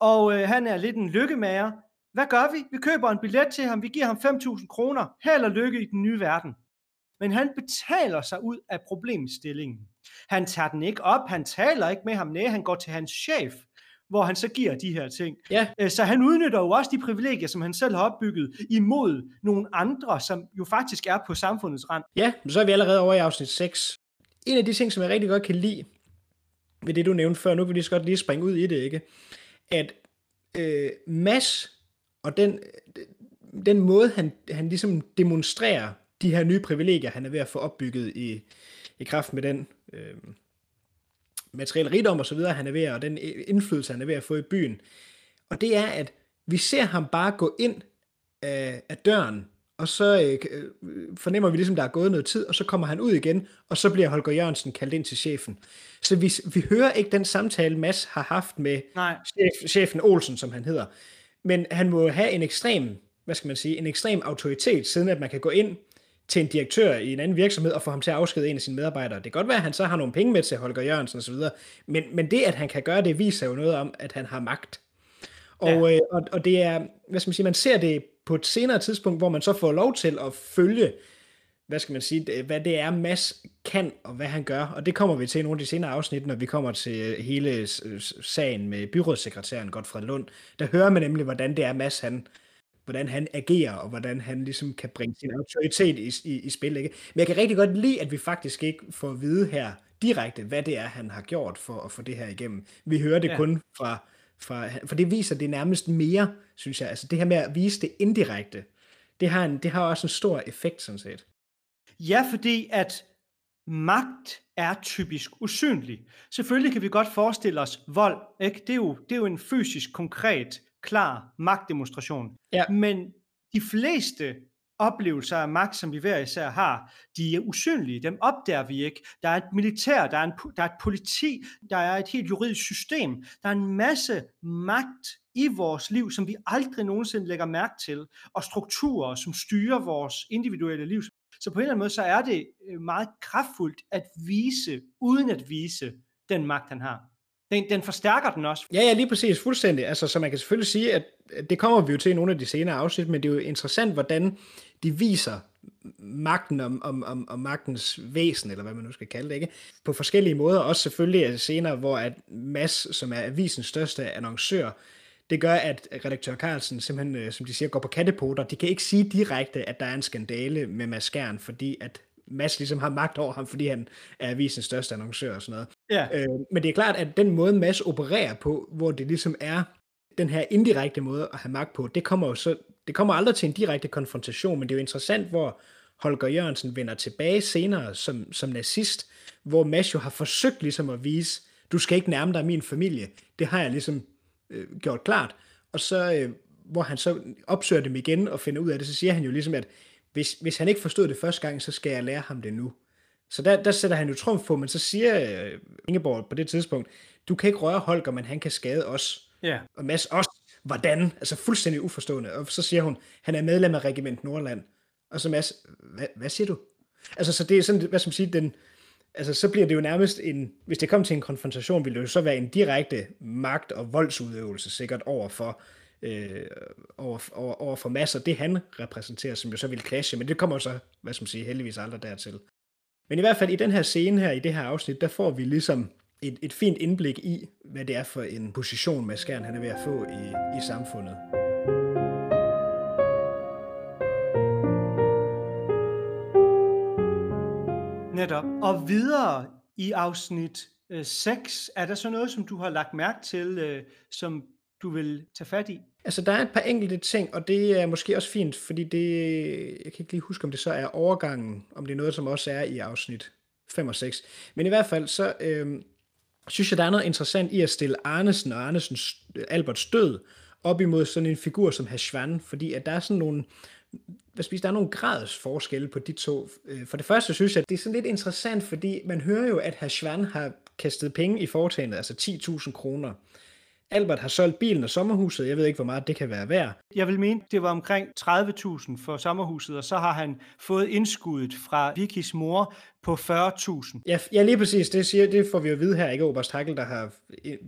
og øh, han er lidt en lykkemager. Hvad gør vi? Vi køber en billet til ham, vi giver ham 5.000 kroner. Held og lykke i den nye verden men han betaler sig ud af problemstillingen. Han tager den ikke op, han taler ikke med ham, nej, han går til hans chef, hvor han så giver de her ting. Ja. Øh, så han udnytter jo også de privilegier, som han selv har opbygget, imod nogle andre, som jo faktisk er på samfundets rand. Ja, så er vi allerede over i afsnit 6. En af de ting, som jeg rigtig godt kan lide, ved det du nævnte før, nu vil vi lige så godt lige springe ud i det, ikke? At øh, Mads og den, den måde, han, han ligesom demonstrerer de her nye privilegier, han er ved at få opbygget i, i kraft med den øh, materielle rigdom og så videre, han er ved at, og den indflydelse, han er ved at få i byen. Og det er, at vi ser ham bare gå ind af, af døren, og så øh, fornemmer vi ligesom, der er gået noget tid, og så kommer han ud igen, og så bliver Holger Jørgensen kaldt ind til chefen. Så vi, vi hører ikke den samtale, Mads har haft med Nej. Chef, chefen Olsen, som han hedder. Men han må have en ekstrem, hvad skal man sige, en ekstrem autoritet, siden at man kan gå ind til en direktør i en anden virksomhed og få ham til at afskede en af sine medarbejdere. Det kan godt være, at han så har nogle penge med til Holger Jørgensen osv., men, men det, at han kan gøre det, viser jo noget om, at han har magt. Og, ja. øh, og, og det er, hvad skal man sige, man ser det på et senere tidspunkt, hvor man så får lov til at følge hvad skal man sige, hvad det er, Mads kan, og hvad han gør. Og det kommer vi til i nogle af de senere afsnit, når vi kommer til hele sagen med byrådssekretæren Godfred Lund. Der hører man nemlig, hvordan det er, Mads han, hvordan han agerer, og hvordan han ligesom kan bringe sin autoritet i, i, i spil. Ikke? Men jeg kan rigtig godt lide, at vi faktisk ikke får at vide her direkte, hvad det er, han har gjort for at få det her igennem. Vi hører det ja. kun fra, fra, for det viser det nærmest mere, synes jeg. Altså det her med at vise det indirekte, det har, en, det har også en stor effekt, sådan set. Ja, fordi at magt er typisk usynlig. Selvfølgelig kan vi godt forestille os vold. Ikke? Det, er jo, det er jo en fysisk, konkret, klar magtdemonstration. Ja. Men de fleste oplevelser af magt, som vi hver især har, de er usynlige. Dem opdager vi ikke. Der er et militær, der er, en, der er et politi, der er et helt juridisk system. Der er en masse magt i vores liv, som vi aldrig nogensinde lægger mærke til, og strukturer, som styrer vores individuelle liv. Så på en eller anden måde, så er det øh, meget kraftfuldt at vise, uden at vise den magt, han har. Den, den forstærker den også. Ja, ja, lige præcis, fuldstændig. Altså, så man kan selvfølgelig sige, at det kommer vi jo til i nogle af de senere afsnit, men det er jo interessant, hvordan de viser magten om, om, om, om magtens væsen, eller hvad man nu skal kalde det, ikke? På forskellige måder, også selvfølgelig senere, hvor at Mass, som er avisens største annoncør, det gør, at redaktør Carlsen simpelthen, øh, som de siger, går på kattepoter. De kan ikke sige direkte, at der er en skandale med Mads Skjern, fordi at Mads ligesom har magt over ham, fordi han er avisens største annoncør og sådan noget. Ja. Øh, men det er klart, at den måde Mads opererer på, hvor det ligesom er den her indirekte måde at have magt på, det kommer jo så, det kommer aldrig til en direkte konfrontation, men det er jo interessant, hvor Holger Jørgensen vender tilbage senere som, som nazist, hvor Mads jo har forsøgt ligesom at vise, du skal ikke nærme dig min familie. Det har jeg ligesom øh, gjort klart. Og så, øh, hvor han så opsøger dem igen og finder ud af det, så siger han jo ligesom, at hvis, hvis han ikke forstod det første gang, så skal jeg lære ham det nu. Så der, der sætter han jo trumf på, men så siger øh, Ingeborg på det tidspunkt, du kan ikke røre Holger, men han kan skade os. Ja. Og Mads også. Hvordan? Altså fuldstændig uforstående. Og så siger hun, han er medlem af Regiment Nordland. Og så Mads, hvad, hvad siger du? Altså, så det er sådan, hvad skal man sige, den, altså så bliver det jo nærmest en, hvis det kommer til en konfrontation, vil det jo så være en direkte magt- og voldsudøvelse sikkert over for, øh, over, over, over for masser, det han repræsenterer, som jo så vil clashe, men det kommer så, hvad skal man sige, heldigvis aldrig dertil. Men i hvert fald i den her scene her, i det her afsnit, der får vi ligesom et, et fint indblik i, hvad det er for en position, Mads Skjern han er ved at få i, i samfundet. Netop. Og videre i afsnit øh, 6, er der så noget, som du har lagt mærke til, øh, som du vil tage fat i? Altså, der er et par enkelte ting, og det er måske også fint, fordi det, jeg kan ikke lige huske, om det så er overgangen, om det er noget, som også er i afsnit 5 og 6. Men i hvert fald, så øh, synes jeg, der er noget interessant i at stille Arnesen og Arnesens øh, Alberts død op imod sådan en figur som Hashvan, fordi at der er sådan nogle, hvad spiser, der er nogle grads forskelle på de to. Øh, for det første synes jeg, at det er sådan lidt interessant, fordi man hører jo, at Hashvan har kastet penge i foretagendet, altså 10.000 kroner. Albert har solgt bilen og sommerhuset. Jeg ved ikke, hvor meget det kan være værd. Jeg vil mene, det var omkring 30.000 for sommerhuset, og så har han fået indskuddet fra Vickys mor på 40.000. Ja, ja, lige præcis. Det, siger, det får vi jo at vide her, ikke Oberst Hakkel, der har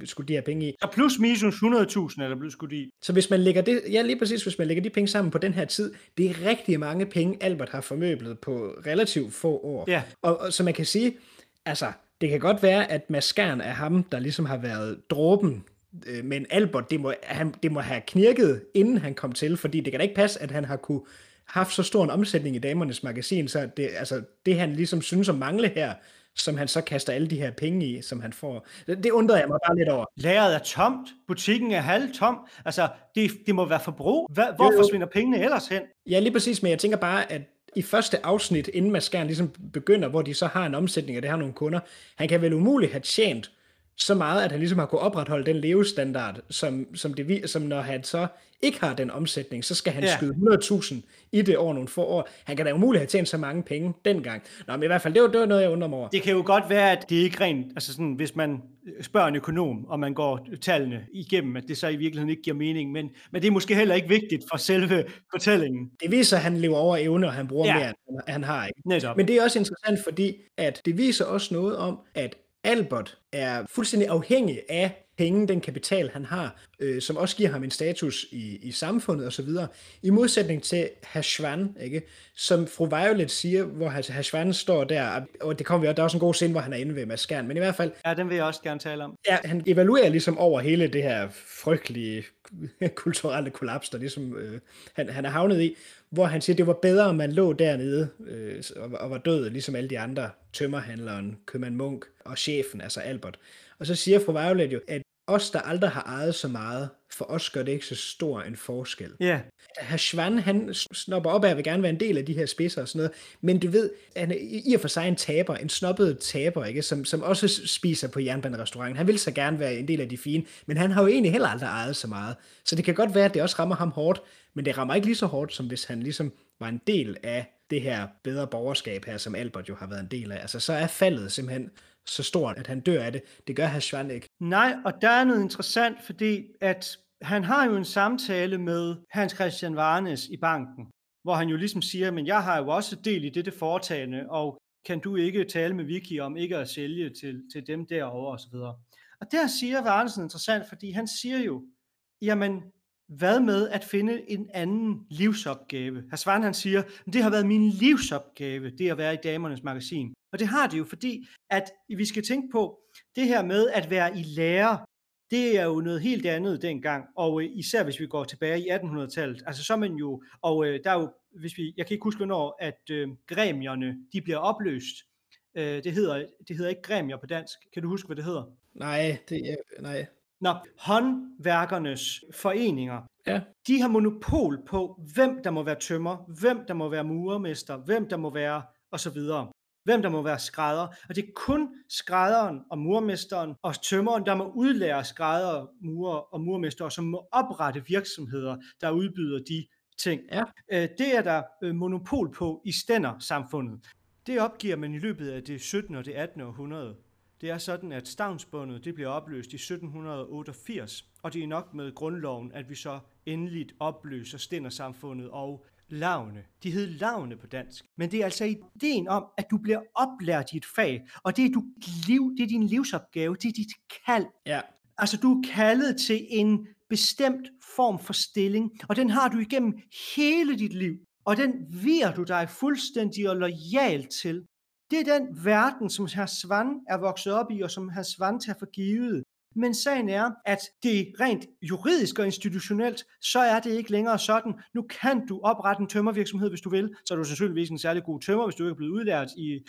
skudt de her penge i. Og plus minus 100.000 er der blevet skudt i. Så hvis man lægger det, ja lige præcis, hvis man lægger de penge sammen på den her tid, det er rigtig mange penge, Albert har formøblet på relativt få år. Ja. Og, og så man kan sige, altså, det kan godt være, at Mads Skjern er ham, der ligesom har været dråben Øh, men Albert, det må, han, det må have knirket, inden han kom til, fordi det kan da ikke passe, at han har kunne haft så stor en omsætning i damernes magasin, så det, altså, det han ligesom synes at mangle her, som han så kaster alle de her penge i, som han får. Det undrer jeg mig bare lidt over. Lageret er tomt, butikken er halv tom, altså det, det må være forbrug. Hvor, hvor forsvinder pengene ellers hen? Ja, lige præcis, men jeg tænker bare, at i første afsnit, inden Maskeren ligesom begynder, hvor de så har en omsætning, og det har nogle kunder, han kan vel umuligt have tjent så meget, at han ligesom har kunnet opretholde den levestandard, som, som, det, som når han så ikke har den omsætning, så skal han ja. skyde 100.000 i det over nogle få år. Han kan da umuligt have tjent så mange penge dengang. Nå, men i hvert fald, det var, det var noget, jeg undrer mig over. Det kan jo godt være, at det ikke rent, altså sådan, hvis man spørger en økonom, og man går tallene igennem, at det så i virkeligheden ikke giver mening, men, men det er måske heller ikke vigtigt for selve fortællingen. Det viser, at han lever over evne, og han bruger ja. mere, end han har. Ikke? Netop. Men det er også interessant, fordi at det viser også noget om, at Albert er fuldstændig afhængig af penge, den kapital, han har, øh, som også giver ham en status i, i samfundet osv., i modsætning til Hashvan, ikke? som fru Violet siger, hvor Hashvan står der, og det kommer vi også, der er også en god scene, hvor han er inde ved Maskern, men i hvert fald... Ja, den vil jeg også gerne tale om. Ja, han evaluerer ligesom over hele det her frygtelige kulturelle kollaps, der ligesom øh, han, han er havnet i, hvor han siger, at det var bedre, om man lå dernede øh, og, og var død, ligesom alle de andre, tømmerhandleren, købmand Munk og chefen, altså Albert. Og så siger fru Violet jo, at os, der aldrig har ejet så meget, for os gør det ikke så stor en forskel. Ja. Yeah. Herr Schwann, han snopper op af at vil gerne være en del af de her spidser og sådan noget, men du ved, han er i og for sig en taber, en snobbet taber, ikke? Som, som også spiser på jernbanerestauranten. Han vil så gerne være en del af de fine, men han har jo egentlig heller aldrig ejet så meget. Så det kan godt være, at det også rammer ham hårdt, men det rammer ikke lige så hårdt, som hvis han ligesom var en del af det her bedre borgerskab her, som Albert jo har været en del af. Altså, så er faldet simpelthen så stort, at han dør af det. Det gør Herr ikke. Nej, og der er noget interessant, fordi at han har jo en samtale med Hans Christian Varnes i banken, hvor han jo ligesom siger, men jeg har jo også del i dette foretagende, og kan du ikke tale med Vicky om ikke at sælge til, til dem derovre osv. Og der siger Varnesen interessant, fordi han siger jo, jamen hvad med at finde en anden livsopgave? Svaren han siger, det har været min livsopgave, det at være i damernes magasin. Og det har det jo, fordi at vi skal tænke på, det her med at være i lære, det er jo noget helt andet dengang, og øh, især hvis vi går tilbage i 1800-tallet, altså så er man jo, og øh, der er jo, hvis vi, jeg kan ikke huske hvornår, at øh, gremierne, de bliver opløst, øh, det, hedder, det hedder ikke gremier på dansk, kan du huske, hvad det hedder? Nej, det er, nej. Nå, håndværkernes foreninger, ja. de har monopol på, hvem der må være tømmer, hvem der må være murermester, hvem der må være osv. Hvem der må være skrædder. Og det er kun skrædderen og murmesteren og tømmeren, der må udlære skrædder, murer og murmester, som må oprette virksomheder, der udbyder de ting. Ja. Øh, det er der øh, monopol på i stændersamfundet. Det opgiver man i løbet af det 17. og det 18. århundrede. Det er sådan, at stavnsbundet det bliver opløst i 1788, og det er nok med grundloven, at vi så endeligt opløser stændersamfundet og lavne. De hed lavne på dansk. Men det er altså ideen om, at du bliver oplært i et fag, og det er, du liv, det er din livsopgave, det er dit kald. Ja. Altså du er kaldet til en bestemt form for stilling, og den har du igennem hele dit liv. Og den virer du dig fuldstændig og lojal til. Det er den verden, som herr Svan er vokset op i, og som herr Svan tager for givet. Men sagen er, at det rent juridisk og institutionelt, så er det ikke længere sådan. Nu kan du oprette en tømmervirksomhed, hvis du vil. Så er du sandsynligvis en særlig god tømmer, hvis du ikke er blevet udlært i,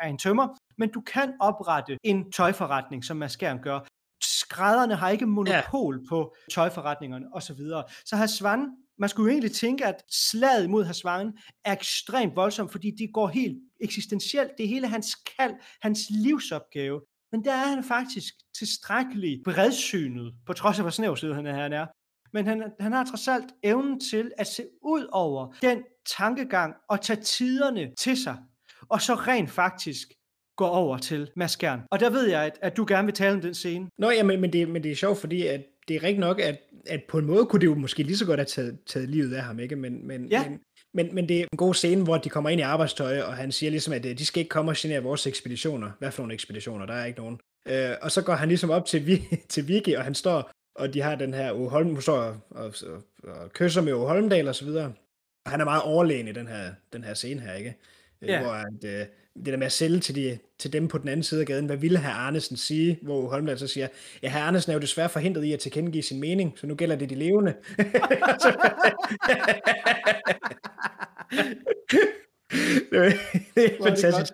af en tømmer. Men du kan oprette en tøjforretning, som Maskern gør. Skrædderne har ikke monopol ja. på tøjforretningerne osv. Så herr Svan man skulle jo egentlig tænke, at slaget mod Hasvan er ekstremt voldsomt, fordi det går helt eksistentielt. Det hele hans kald, hans livsopgave. Men der er han faktisk tilstrækkeligt bredsynet, på trods af hvor snævsød han er. Han er. Men han, han har trods alt evnen til at se ud over den tankegang og tage tiderne til sig, og så rent faktisk gå over til Maskern. Og der ved jeg, at, at du gerne vil tale om den scene. Nå ja, men, men, det, men det er sjovt, fordi at det er rigtigt nok, at, at på en måde kunne det jo måske lige så godt have taget, taget livet af ham, ikke? Men, men, ja. men, men, men det er en god scene, hvor de kommer ind i arbejdstøj, og han siger ligesom, at øh, de skal ikke komme og genere vores ekspeditioner. Hvad for nogle ekspeditioner? Der er ikke nogen. Øh, og så går han ligesom op til, Vi, til Vicky, og han står, og de har den her Uwe Holm, står og, og, og, og kysser med Holmdal og så videre. Og han er meget overlegen i den her, den her scene her, ikke? Øh, ja. Hvor at, øh, det der med at sælge til, de, til dem på den anden side af gaden, hvad ville herr Arnesen sige, hvor Holmland så siger, ja, herr Arnesen er jo desværre forhindret i at tilkendegive sin mening, så nu gælder det de levende. det er en fantastisk,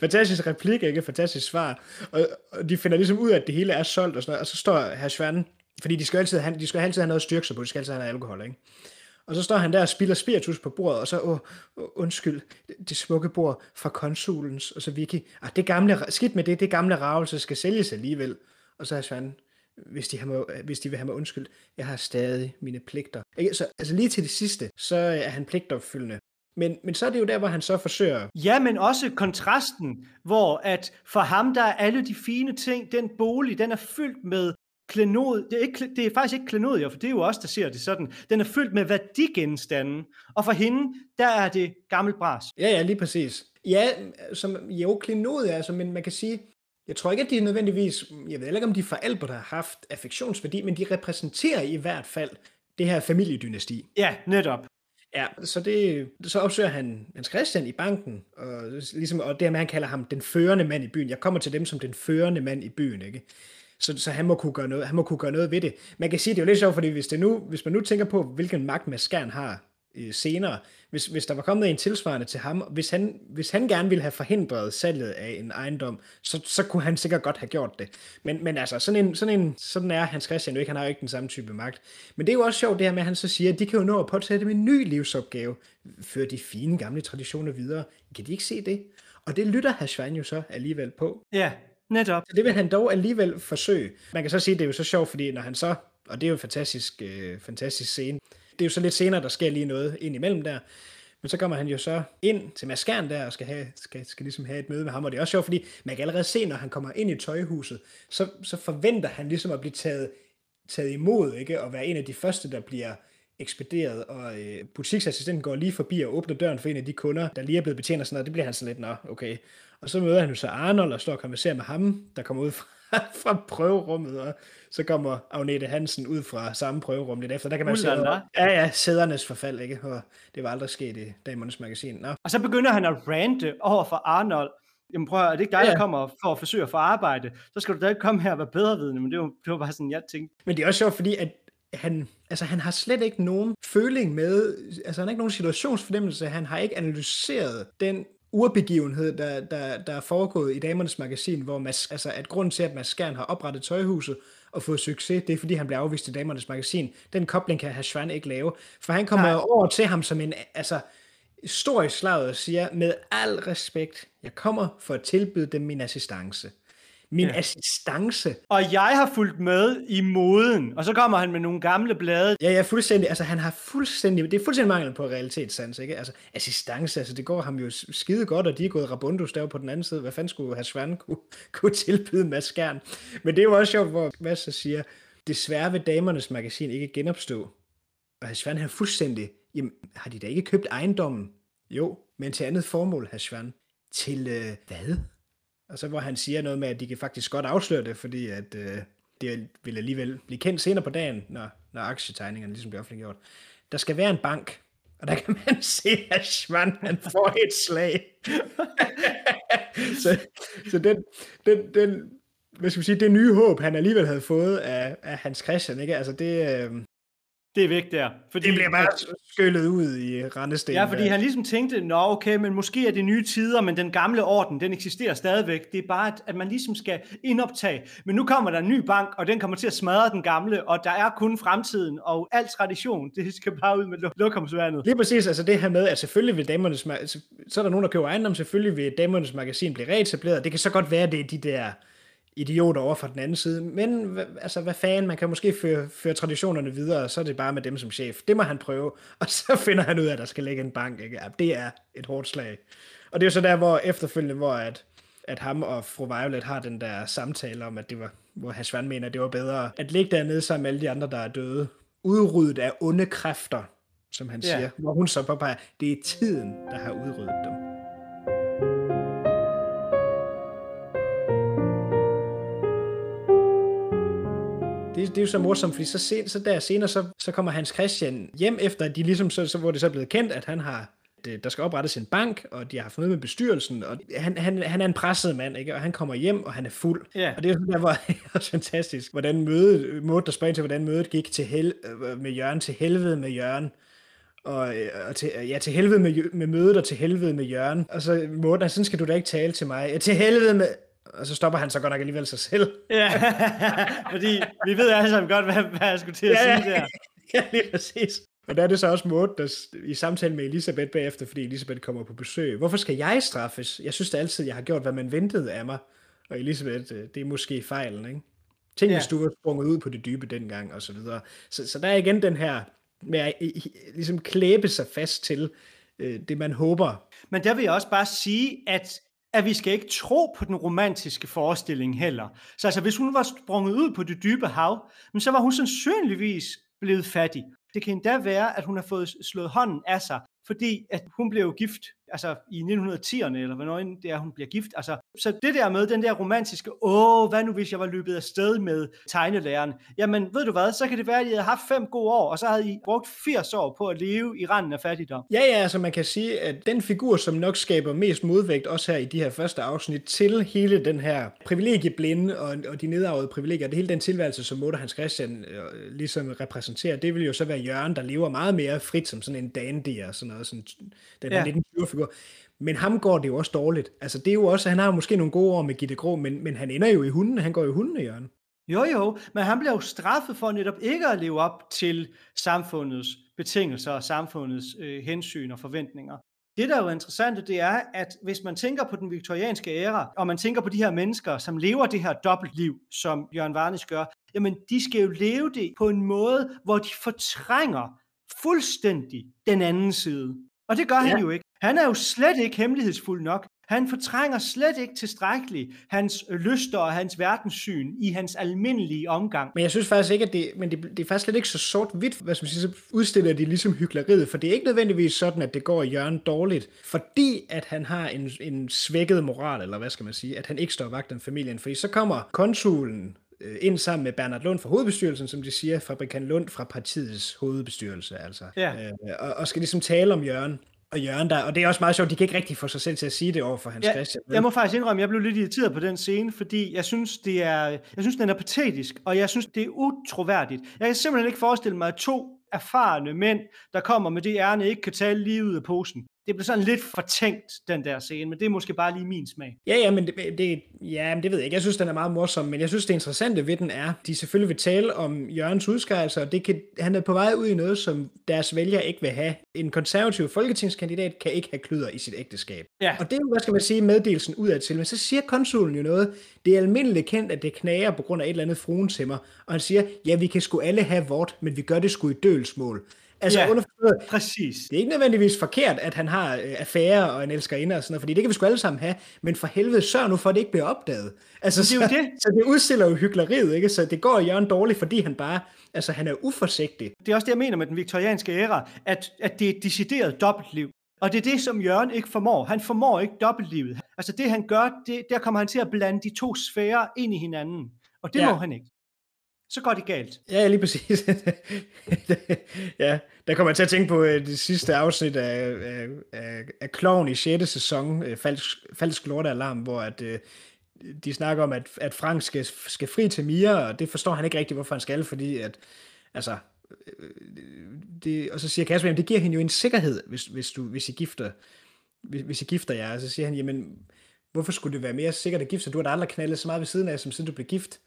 fantastisk replik, ikke? Fantastisk svar. Og, og, de finder ligesom ud af, at det hele er solgt og sådan noget, og så står herr Svand, fordi de skal altid have, de skal altid have noget at styrke sig på, de skal altid have noget alkohol, ikke? Og så står han der og spiller spiritus på bordet, og så, åh, undskyld, det smukke bord fra konsulens, og så Vicky, ah, det gamle, skidt med det, det gamle ravelse skal sælges alligevel. Og så er Svend, hvis de, har hvis de vil have mig undskyld, jeg har stadig mine pligter. Ikke? Så altså lige til det sidste, så er han pligtopfyldende. Men, men så er det jo der, hvor han så forsøger... Ja, men også kontrasten, hvor at for ham, der er alle de fine ting, den bolig, den er fyldt med klenod, det er, ikke, det er faktisk ikke klenodier, for det er jo os, der ser det sådan. Den er fyldt med værdigenstande, og for hende, der er det gammelt bras. Ja, ja, lige præcis. Ja, som, jo, klenodier, altså, men man kan sige, Jeg tror ikke, at de er nødvendigvis, jeg ved ikke, om de forældre, der har haft affektionsværdi, men de repræsenterer i hvert fald det her familiedynasti. Ja, netop. Ja, så, det, så opsøger han Hans Christian i banken, og, ligesom, og dermed han kalder ham den førende mand i byen. Jeg kommer til dem som den førende mand i byen, ikke? Så, så han, må kunne gøre noget, han må kunne gøre noget ved det. Man kan sige, det er jo lidt sjovt, fordi hvis, det nu, hvis man nu tænker på, hvilken magt Maskern har øh, senere, hvis, hvis der var kommet en tilsvarende til ham, hvis han, hvis han gerne ville have forhindret salget af en ejendom, så, så kunne han sikkert godt have gjort det. Men, men altså, sådan, en, sådan, en, sådan er Hans Christian jo ikke, han har jo ikke den samme type magt. Men det er jo også sjovt det her med, at han så siger, at de kan jo nå at påtage dem en ny livsopgave, føre de fine gamle traditioner videre. Kan de ikke se det? Og det lytter Hashvan jo så alligevel på. Ja, netop. Så det vil han dog alligevel forsøge. Man kan så sige, at det er jo så sjovt, fordi når han så, og det er jo en fantastisk, øh, fantastisk scene, det er jo så lidt senere, der sker lige noget ind imellem der. Men så kommer han jo så ind til Mads Skjern der, og skal, have, skal, skal ligesom have et møde med ham, og det er også sjovt, fordi man kan allerede se, når han kommer ind i tøjhuset, så, så forventer han ligesom at blive taget, taget imod, ikke? og være en af de første, der bliver ekspederet, og øh, butiksassistenten går lige forbi og åbner døren for en af de kunder, der lige er blevet betjent og sådan noget, det bliver han sådan lidt, nå, okay. Og så møder han jo så Arnold og står og konverserer med ham, der kommer ud fra, fra prøverummet, og så kommer Agnete Hansen ud fra samme prøverum lidt efter. Der kan man se, ja, ja, sædernes forfald, ikke? Og det var aldrig sket i Damernes Magasin. Nå. Og så begynder han at rante over for Arnold. Jamen prøv er det ikke dig, ja. der kommer for at forsøge at få arbejde? Så skal du da ikke komme her og være bedrevidende, men det var, det var bare sådan, jeg tænkte. Men det er også sjovt, fordi at han, altså han har slet ikke nogen føling med, altså han har ikke nogen situationsfornemmelse, han har ikke analyseret den urbegivenhed, der, der, der er foregået i Damernes Magasin, hvor Mads, altså, at grunden til, at Mads Skjern har oprettet tøjhuset og fået succes, det er, fordi han bliver afvist i Damernes Magasin. Den kobling kan Hashvan ikke lave, for han kommer Nej. over til ham som en, altså, stor i slaget og siger, med al respekt, jeg kommer for at tilbyde dem min assistance min ja. assistance. Og jeg har fulgt med i moden, og så kommer han med nogle gamle blade. Ja, ja, fuldstændig. Altså, han har fuldstændig, det er fuldstændig mangel på realitetssans, ikke? Altså, assistance, altså, det går ham jo skide godt, og de er gået Rabundus der på den anden side. Hvad fanden skulle have Svand kunne, kunne tilbyde Mads Skjern? Men det er jo også sjovt, hvor Mads så siger, desværre vil damernes magasin ikke genopstå. Og Svand har fuldstændig, jamen, har de da ikke købt ejendommen? Jo, men til andet formål, Svand. Til øh, hvad? Og så hvor han siger noget med, at de kan faktisk godt afsløre det, fordi at øh, det vil alligevel blive kendt senere på dagen, når, når aktietegningerne ligesom bliver offentliggjort. Der skal være en bank, og der kan man se, at Schwann, han får et slag. så så den, den, den, hvad skal man sige, det nye håb, han alligevel havde fået af, af Hans Christian, ikke? Altså det, øh, det er væk der. Fordi, det bliver bare skyllet ud i rendestenen. Ja, fordi han ligesom tænkte, nå okay, men måske er det nye tider, men den gamle orden, den eksisterer stadigvæk. Det er bare, at, man ligesom skal indoptage. Men nu kommer der en ny bank, og den kommer til at smadre den gamle, og der er kun fremtiden, og al tradition, det skal bare ud med lokumsvandet. Lige præcis, altså det her med, at selvfølgelig vil damernes, så er der nogen, der køber ejendom, selvfølgelig vil damernes magasin blive reetableret. Det kan så godt være, at det er de der idioter over fra den anden side. Men altså, hvad fanden, man kan måske føre, føre traditionerne videre, og så er det bare med dem som chef. Det må han prøve, og så finder han ud af, at der skal ligge en bank. Ikke? Det er et hårdt slag. Og det er jo så der, hvor efterfølgende, hvor at, at ham og fru Violet har den der samtale om, at det var, hvor Hasvan mener, at det var bedre at ligge dernede sammen med alle de andre, der er døde. Udryddet af onde kræfter, som han ja. siger. Hvor hun så påpeger, det er tiden, der har udryddet dem. Det, det er jo så morsomt, fordi så, sen, så der senere, så, så kommer Hans Christian hjem efter, at de ligesom, så, så, hvor det så er blevet kendt, at han har der skal oprettes en bank, og de har noget med bestyrelsen, og han, han, han er en presset mand, ikke? og han kommer hjem, og han er fuld. Yeah. Og det er jo der, hvor det er fantastisk, hvordan mødet, måde der spørger til, hvordan mødet gik til hel, øh, med Jørgen, til helvede med Jørgen, og, øh, og til, ja, til helvede med, med mødet, og til helvede med Jørgen. Og så Morten, sådan skal du da ikke tale til mig. Ja, til helvede med, og så stopper han så godt nok alligevel sig selv. Ja, fordi vi ved alle sammen godt, hvad, hvad jeg skulle til at ja, sige der. Ja, lige præcis. Og der er det så også Maud, der i samtale med Elisabeth bagefter, fordi Elisabeth kommer på besøg. Hvorfor skal jeg straffes? Jeg synes da altid, jeg har gjort, hvad man ventede af mig. Og Elisabeth, øh, det er måske fejlen, ikke? Tænk, ja. hvis du var sprunget ud på det dybe dengang, og så videre. Så, så der er igen den her med at ligesom klæbe sig fast til øh, det, man håber. Men der vil jeg også bare sige, at at vi skal ikke tro på den romantiske forestilling heller. Så altså, hvis hun var sprunget ud på det dybe hav, men så var hun sandsynligvis blevet fattig. Det kan endda være, at hun har fået slået hånden af sig, fordi at hun blev gift altså i 1910'erne, eller hvornår det er, hun bliver gift. Altså, så det der med den der romantiske, åh, hvad nu hvis jeg var løbet af sted med tegnelæreren? Jamen, ved du hvad, så kan det være, at I havde haft fem gode år, og så havde I brugt 80 år på at leve i randen af fattigdom. Ja, ja, altså man kan sige, at den figur, som nok skaber mest modvægt, også her i de her første afsnit, til hele den her privilegieblinde og, og de nedarvede privilegier, det hele den tilværelse, som Motor Hans Christian øh, ligesom repræsenterer, det vil jo så være Jørgen, der lever meget mere frit som sådan en dandy og sådan noget, sådan, den her ja. 1920-figur. Men ham går det jo også dårligt. Altså det er jo også, han har måske nogle gode år med Gitte Grå, men, men han ender jo i hunden, han går jo i hunden, Jørgen. Jo jo, men han bliver jo straffet for netop ikke at leve op til samfundets betingelser og samfundets øh, hensyn og forventninger. Det, der er jo interessant, det er, at hvis man tænker på den viktorianske æra, og man tænker på de her mennesker, som lever det her dobbeltliv, som Jørgen Varnes gør, jamen de skal jo leve det på en måde, hvor de fortrænger fuldstændig den anden side. Og det gør ja. han jo ikke. Han er jo slet ikke hemmelighedsfuld nok. Han fortrænger slet ikke tilstrækkeligt hans lyster og hans verdenssyn i hans almindelige omgang. Men jeg synes faktisk ikke, at det, men det, det er faktisk slet ikke så sort-hvidt, hvad skal man sige, så udstiller de ligesom hyggeleriet, for det er ikke nødvendigvis sådan, at det går Jørgen dårligt, fordi at han har en, en svækket moral, eller hvad skal man sige, at han ikke står vagt om familien, fordi så kommer konsulen øh, ind sammen med Bernard Lund fra hovedbestyrelsen, som de siger, fabrikant Lund fra partiets hovedbestyrelse, altså. Ja. Øh, og, og skal ligesom tale om Jørgen og Jørgen der, og det er også meget sjovt, de kan ikke rigtig få sig selv til at sige det over for Hans ja, Christian. Jeg må faktisk indrømme, at jeg blev lidt irriteret på den scene, fordi jeg synes, det er, jeg synes, den er patetisk, og jeg synes, det er utroværdigt. Jeg kan simpelthen ikke forestille mig, at to erfarne mænd, der kommer med det ærne, ikke kan tale lige ud af posen det blev sådan lidt fortænkt, den der scene, men det er måske bare lige min smag. Ja, ja, men det, det, ja, men det ved jeg ikke. Jeg synes, den er meget morsom, men jeg synes, det interessante ved den er, de selvfølgelig vil tale om Jørgens udskejelser, og det kan, han er på vej ud i noget, som deres vælger ikke vil have. En konservativ folketingskandidat kan ikke have kluder i sit ægteskab. Ja. Og det er jo, hvad skal man sige, meddelelsen ud af til. Men så siger konsulen jo noget. Det er almindeligt kendt, at det knager på grund af et eller andet fruentimmer. Og han siger, ja, vi kan sgu alle have vort, men vi gør det sgu i dølsmål. Altså ja, underforstået, præcis. Det er ikke nødvendigvis forkert, at han har øh, affære og en elskerinde og sådan noget, fordi det kan vi sgu alle sammen have, men for helvede, sørg nu for, at det ikke bliver opdaget. Altså, det er så, jo det. Så det udstiller jo hyggeleriet, ikke? Så det går Jørgen dårligt, fordi han bare, altså han er uforsigtig. Det er også det, jeg mener med den viktorianske æra, at, at det er et decideret dobbeltliv. Og det er det, som Jørgen ikke formår. Han formår ikke dobbeltlivet. Altså det, han gør, det, der kommer han til at blande de to sfærer ind i hinanden. Og det ja. må han ikke så går det galt. Ja, lige præcis. ja, der kommer jeg til at tænke på øh, det sidste afsnit af, af, af, af Kloven i 6. sæson, øh, Falsk, Falsk Lortealarm, hvor at, øh, de snakker om, at, at Frank skal, skal fri til Mia, og det forstår han ikke rigtigt, hvorfor han skal, fordi at, altså, det, og så siger Kasper, jamen det giver hende jo en sikkerhed, hvis, hvis, du, hvis I gifter hvis, hvis I gifter jer, og så siger han, jamen, hvorfor skulle det være mere sikkert at gifte sig? Du har da aldrig knaldet så meget ved siden af, som siden du blev gift.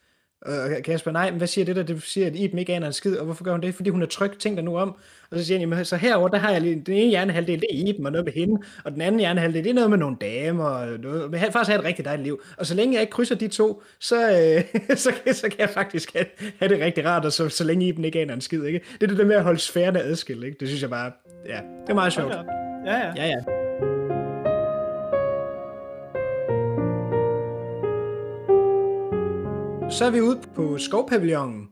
Og Kasper, nej, men hvad siger det der? Det siger, at Iben ikke aner en skid, og hvorfor gør hun det? Fordi hun er tryg, tænk dig nu om. Og så siger han, jamen, så herover der har jeg lige, den ene hjernehalvdel, det er Iben og noget med hende, og den anden hjernehalvdel, det er noget med nogle damer, og noget, men faktisk har et rigtig dejligt liv. Og så længe jeg ikke krydser de to, så, øh, så, så kan jeg faktisk have, have, det rigtig rart, og så, så længe Iben ikke aner en skid, ikke? Det er det der med at holde sfærene adskilt, ikke? Det synes jeg bare, ja, det er meget sjovt. Ja, ja. ja, ja. Så er vi ude på skovpavillonen,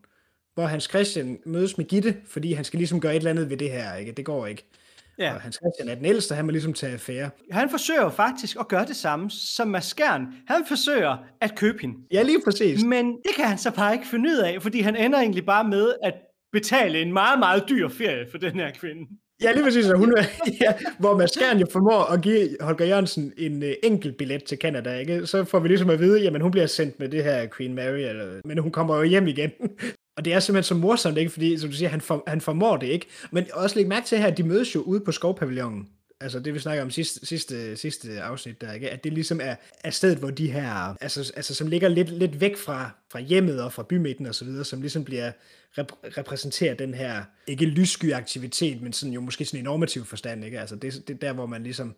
hvor Hans Christian mødes med Gitte, fordi han skal ligesom gøre et eller andet ved det her, ikke? Det går ikke. Ja. Og Hans Christian er den ældste, han må ligesom tage affære. Han forsøger faktisk at gøre det samme som Maskern. Han forsøger at købe hende. Ja, lige præcis. Men det kan han så bare ikke finde ud af, fordi han ender egentlig bare med at betale en meget, meget dyr ferie for den her kvinde. Ja, lige præcis. Hun ja, hvor Mads Skjern jo formår at give Holger Jørgensen en uh, enkelt billet til Canada, ikke? Så får vi ligesom at vide, jamen hun bliver sendt med det her Queen Mary, eller, men hun kommer jo hjem igen. Og det er simpelthen så morsomt, ikke? Fordi, som du siger, han, for, han formår det, ikke? Men også læg mærke til her, at de mødes jo ude på skovpavillonen. Altså det vi snakker om sidste, sidste, sidste afsnit der, ikke? At det ligesom er, er stedet, hvor de her, altså, altså som ligger lidt, lidt væk fra, fra hjemmet og fra bymidten og så videre, som ligesom bliver rep- repræsenterer den her, ikke lyssky aktivitet, men sådan jo måske sådan en normativ forstand, ikke? Altså det, det er der, hvor man ligesom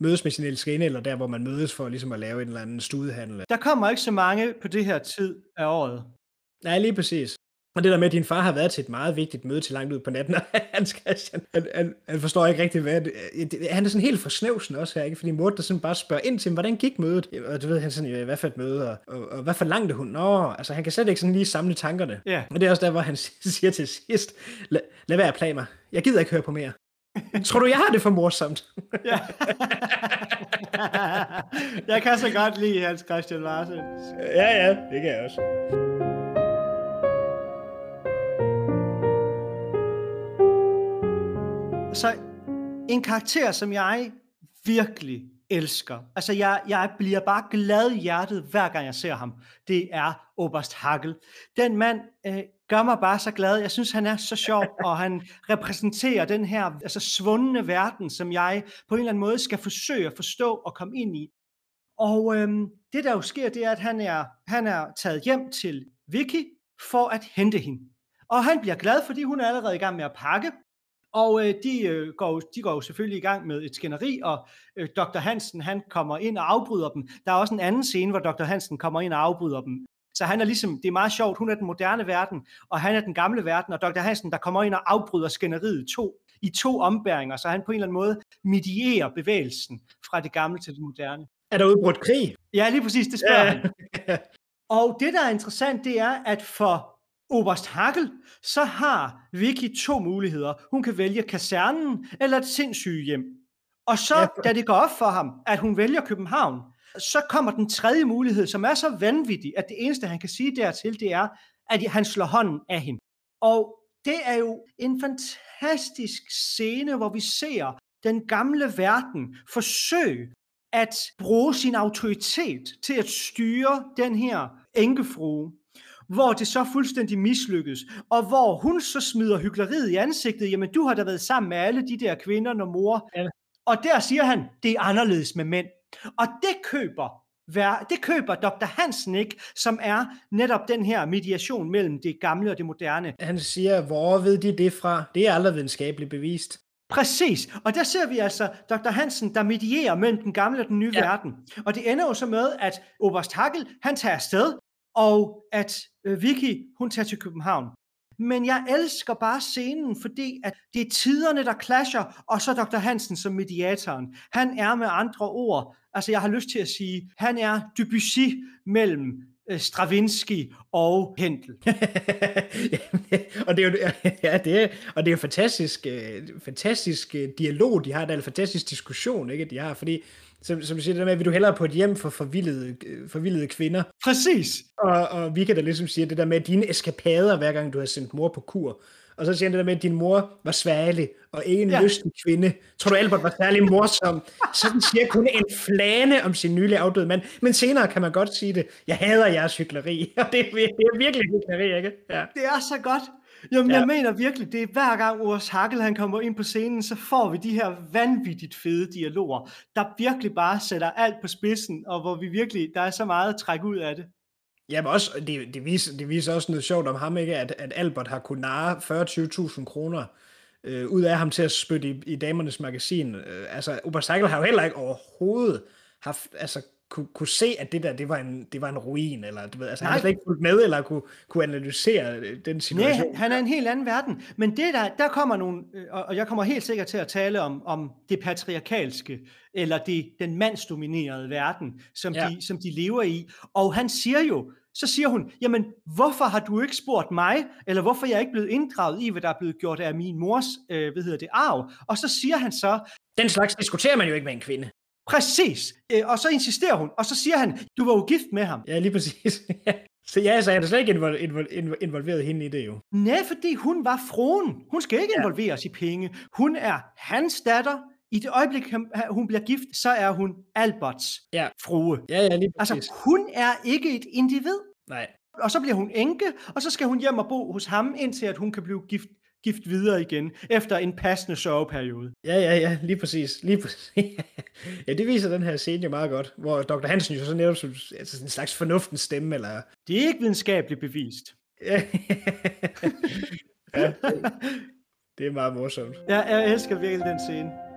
mødes med sin elskerinde, eller der, hvor man mødes for ligesom at lave en eller anden studehandel. Der kommer ikke så mange på det her tid af året. Nej, lige præcis. Og det der med, at din far har været til et meget vigtigt møde til langt ud på natten, og Hans Christian, han, han, han forstår ikke rigtigt, hvad det, Han er sådan helt forsnævsen også her, ikke? fordi mor der sådan bare spørger ind til, hvordan gik mødet? Og du ved, han sådan, hvad for et møde, og, og, og hvad for langt hun? Nå, altså han kan slet ikke sådan lige samle tankerne. Ja. Og det er også der, hvor han siger til sidst, lad, lad være at plage mig. Jeg gider ikke høre på mere. Tror du, jeg har det for morsomt? ja. jeg kan så godt lide Hans Christian Larsen. Ja, ja, det kan jeg også. Så en karakter, som jeg virkelig elsker. Altså, jeg, jeg bliver bare glad i hjertet, hver gang jeg ser ham. Det er Oberst Hagel. Den mand øh, gør mig bare så glad. Jeg synes, han er så sjov, og han repræsenterer den her altså, svundne verden, som jeg på en eller anden måde skal forsøge at forstå og komme ind i. Og øhm, det, der jo sker, det er, at han er, han er taget hjem til Vicky for at hente hende. Og han bliver glad, fordi hun er allerede i gang med at pakke, og øh, de, øh, går, de går jo selvfølgelig i gang med et skænderi, og øh, Dr. Hansen han kommer ind og afbryder dem. Der er også en anden scene, hvor Dr. Hansen kommer ind og afbryder dem. Så han er ligesom, det er meget sjovt, hun er den moderne verden, og han er den gamle verden, og Dr. Hansen, der kommer ind og afbryder skænderiet to, i to ombæringer, så han på en eller anden måde medierer bevægelsen fra det gamle til det moderne. Er der udbrudt krig? Ja, lige præcis, det spørger ja. han. Og det, der er interessant, det er, at for Oberst Hagel, så har Vicky to muligheder. Hun kan vælge kasernen eller et sindssygehjem. Og så, ja. da det går op for ham, at hun vælger København, så kommer den tredje mulighed, som er så vanvittig, at det eneste, han kan sige dertil, det er, at han slår hånden af hende. Og det er jo en fantastisk scene, hvor vi ser den gamle verden forsøge at bruge sin autoritet til at styre den her enkefrue, hvor det så fuldstændig mislykkes, og hvor hun så smider hyggeleriet i ansigtet, jamen du har da været sammen med alle de der kvinder, når mor... Ja. Og der siger han, det er anderledes med mænd. Og det køber det køber Dr. Hansen ikke, som er netop den her mediation mellem det gamle og det moderne. Han siger, hvor ved de det fra? Det er aldrig videnskabeligt bevist. Præcis, og der ser vi altså Dr. Hansen, der medierer mellem den gamle og den nye ja. verden. Og det ender jo så med, at Oberst Hagel, han tager afsted, og at øh, Vicky, hun tager til København. Men jeg elsker bare scenen, fordi at det er tiderne, der clasher, og så Dr. Hansen som mediatoren. Han er med andre ord, altså jeg har lyst til at sige, han er Debussy mellem Stravinsky og Händel. og det er jo ja, det er, og det er jo fantastisk, øh, fantastisk øh, dialog, de har, der er en fantastisk diskussion, ikke, de har, fordi som, som du siger, det der med, vil du hellere på et hjem for forvildede, forvildede kvinder? Præcis. Og, og vi kan da ligesom sige det der med, at dine eskapader, hver gang du har sendt mor på kur, og så siger han det der med, at din mor var sværlig, og ikke en ja. lystig kvinde. Tror du, Albert var særlig morsom? Sådan siger kun en flane om sin nylig afdøde mand. Men senere kan man godt sige det. Jeg hader jeres hyggeleri. Og det, er, det er virkelig hyggeleri, ikke? Ja. Det er så godt. Jamen, ja. jeg mener virkelig, det er hver gang Urs Hakkel han kommer ind på scenen, så får vi de her vanvittigt fede dialoger, der virkelig bare sætter alt på spidsen, og hvor vi virkelig, der er så meget at trække ud af det. Ja, men også, det, det, viser, det viser også noget sjovt om ham, ikke? At, at Albert har kunnet narre 40-20.000 kroner øh, ud af ham til at spytte i, i damernes magasin. Øh, altså, Obercycle har jo heller ikke overhovedet haft, altså, kunne, kunne se, at det der, det var en, det var en ruin, eller du ved, altså Nej. han har slet ikke fulgt med, eller kunne, kunne analysere øh, den situation. Nej, han er en helt anden verden. Men det der, der kommer nogle, øh, og jeg kommer helt sikkert til at tale om, om det patriarkalske, eller det, den mandsdominerede verden, som, ja. de, som de lever i. Og han siger jo, så siger hun, jamen, hvorfor har du ikke spurgt mig, eller hvorfor er jeg ikke blevet inddraget i, hvad der er blevet gjort af min mors, øh, hvad hedder det, arv? Og så siger han så... Den slags diskuterer man jo ikke med en kvinde. Præcis. Øh, og så insisterer hun, og så siger han, du var jo gift med ham. Ja, lige præcis. Så ja, så er der slet ikke invol- invol- involveret hende i det jo. Nej, fordi hun var fruen. Hun skal ikke ja. involveres i penge. Hun er hans datter. I det øjeblik, hun bliver gift, så er hun Alberts ja. frue. Ja, ja, lige præcis. Altså, hun er ikke et individ. Nej. Og så bliver hun enke, og så skal hun hjem og bo hos ham, indtil at hun kan blive gift gift videre igen, efter en passende sørgeperiode. Ja, ja, ja, lige præcis. Lige præcis. ja, det viser den her scene jo meget godt, hvor Dr. Hansen jo så netop som altså en slags fornuftens stemme, eller... Det er ikke videnskabeligt bevist. ja, det, det er meget morsomt. Ja, jeg elsker virkelig den scene.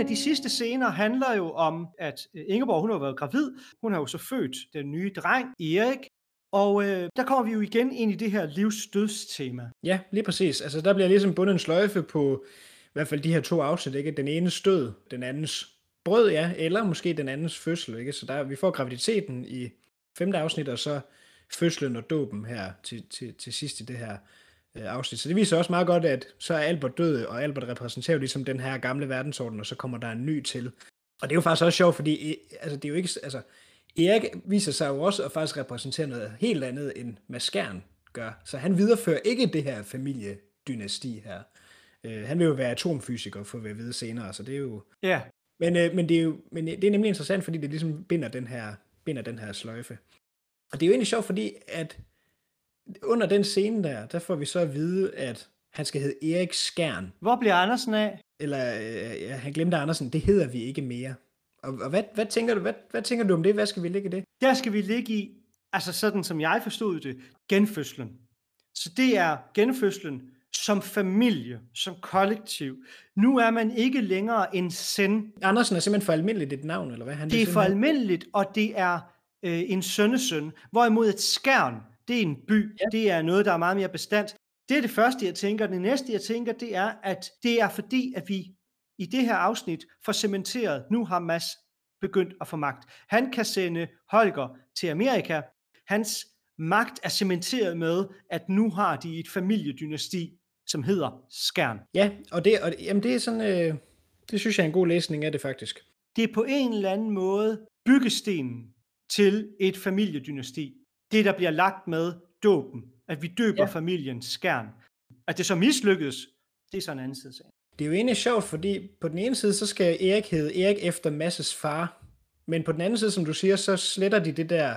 Af de sidste scener handler jo om, at øh, Ingeborg hun har været gravid. Hun har jo så født den nye dreng, Erik. Og øh, der kommer vi jo igen ind i det her livsdødstema. Ja, lige præcis. Altså der bliver ligesom bundet en sløjfe på i hvert fald de her to afsnit. Ikke? Den ene stød, den andens brød, ja, eller måske den andens fødsel. Ikke? Så der, vi får graviditeten i femte afsnit, og så fødslen og dåben her til, til, til sidst i det her øh, afsnit. Så det viser også meget godt, at så er Albert død, og Albert repræsenterer jo ligesom den her gamle verdensorden, og så kommer der en ny til. Og det er jo faktisk også sjovt, fordi altså, det er jo ikke, altså, Erik viser sig jo også at faktisk repræsentere noget helt andet, end Maskern gør. Så han viderefører ikke det her familiedynasti her. Øh, han vil jo være atomfysiker, for at vide senere, så det er jo... Ja. Men, øh, men, det er jo, men det er nemlig interessant, fordi det ligesom binder den her, binder den her sløjfe. Og det er jo egentlig sjovt, fordi at under den scene der, der får vi så at vide, at han skal hedde Erik Skærn. Hvor bliver Andersen af? Eller øh, ja, han glemte Andersen, det hedder vi ikke mere. Og, og hvad, hvad, tænker du, hvad, hvad tænker du om det? Hvad skal vi ligge i det? Der skal vi ligge i, altså sådan som jeg forstod det, genfødslen. Så det er genfødslen som familie, som kollektiv. Nu er man ikke længere en send. Andersen er simpelthen for almindeligt et navn, eller hvad? Han det er for almindeligt, og det er øh, en sønnesøn. Hvorimod et skærn, det er en by. Ja. Det er noget, der er meget mere bestandt. Det er det første, jeg tænker. Det næste, jeg tænker, det er, at det er fordi, at vi i det her afsnit får cementeret, nu har Mads begyndt at få magt. Han kan sende Holger til Amerika. Hans magt er cementeret med, at nu har de et familiedynasti, som hedder Skærn. Ja, og det, og, jamen det er sådan, øh, det synes jeg er en god læsning af det faktisk. Det er på en eller anden måde byggestenen til et familiedynasti. Det, der bliver lagt med dåben, at vi døber ja. Ja. familien Skærn. At det så mislykkedes, det er så en anden side. sagen. Det er jo egentlig sjovt, fordi på den ene side, så skal Erik hedde Erik efter Masses far, men på den anden side, som du siger, så sletter de det der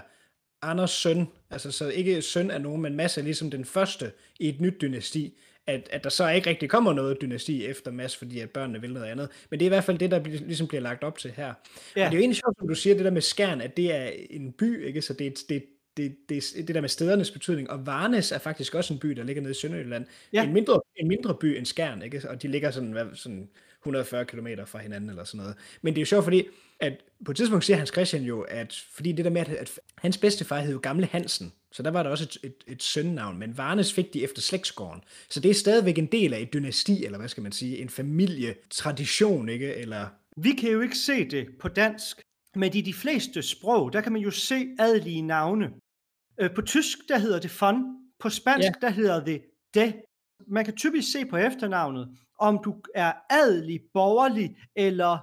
Anders søn, altså så ikke søn af nogen, men Mads er ligesom den første i et nyt dynasti, at, at der så ikke rigtig kommer noget dynasti efter Mads, fordi at børnene vil noget andet. Men det er i hvert fald det, der bliver, ligesom bliver lagt op til her. Ja. Og det er jo egentlig sjovt, som du siger, det der med Skærn, at det er en by, ikke? Så det, er- det, det, det, det der med stedernes betydning, og Varnes er faktisk også en by, der ligger nede i Sønderjylland. Ja. En, mindre, en mindre by end Skærn, ikke? og de ligger sådan, hvad, sådan 140 km fra hinanden eller sådan noget. Men det er jo sjovt, fordi at på et tidspunkt siger Hans Christian jo, at fordi det der med, at, at hans bedstefar hed jo Gamle Hansen, så der var der også et, et, et sønnavn, men Varnes fik de efter slægtsgården. Så det er stadigvæk en del af et dynasti, eller hvad skal man sige, en familietradition, ikke? Eller Vi kan jo ikke se det på dansk, men i de fleste sprog, der kan man jo se adelige navne. Øh, På tysk, der hedder det von. På spansk, ja. der hedder det de. Man kan typisk se på efternavnet, om du er adelig, borgerlig eller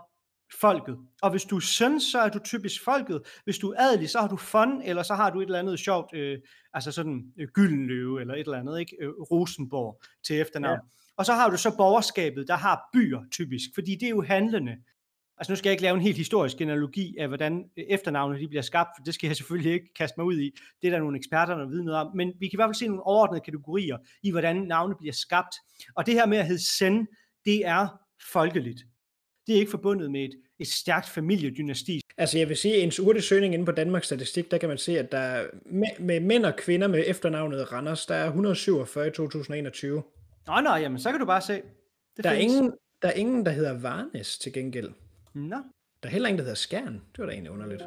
folket. Og hvis du er søn, så er du typisk folket. Hvis du er adelig, så har du von, eller så har du et eller andet sjovt, øh, altså sådan øh, Gyldenløve, eller et eller andet, ikke? Øh, Rosenborg til efternavn. Ja. Og så har du så borgerskabet, der har byer typisk, fordi det er jo handlende. Altså nu skal jeg ikke lave en helt historisk analogi af, hvordan øh, efternavne de bliver skabt, for det skal jeg selvfølgelig ikke kaste mig ud i. Det er der nogle eksperter, der ved noget om. Men vi kan i hvert fald se nogle overordnede kategorier i, hvordan navne bliver skabt. Og det her med at hedde Sen, det er folkeligt. Det er ikke forbundet med et, et stærkt familiedynasti. Altså jeg vil sige, at ens urtesøgning inde på Danmarks Statistik, der kan man se, at der er med, med mænd og kvinder med efternavnet Randers, der er 147 i 2021. Nå, nå, jamen, så kan du bare se. Det Der er, findes. ingen, der er ingen, der hedder Varnes til gengæld. Nå. Der er heller ingen, der hedder Skjern. Det var da egentlig underligt.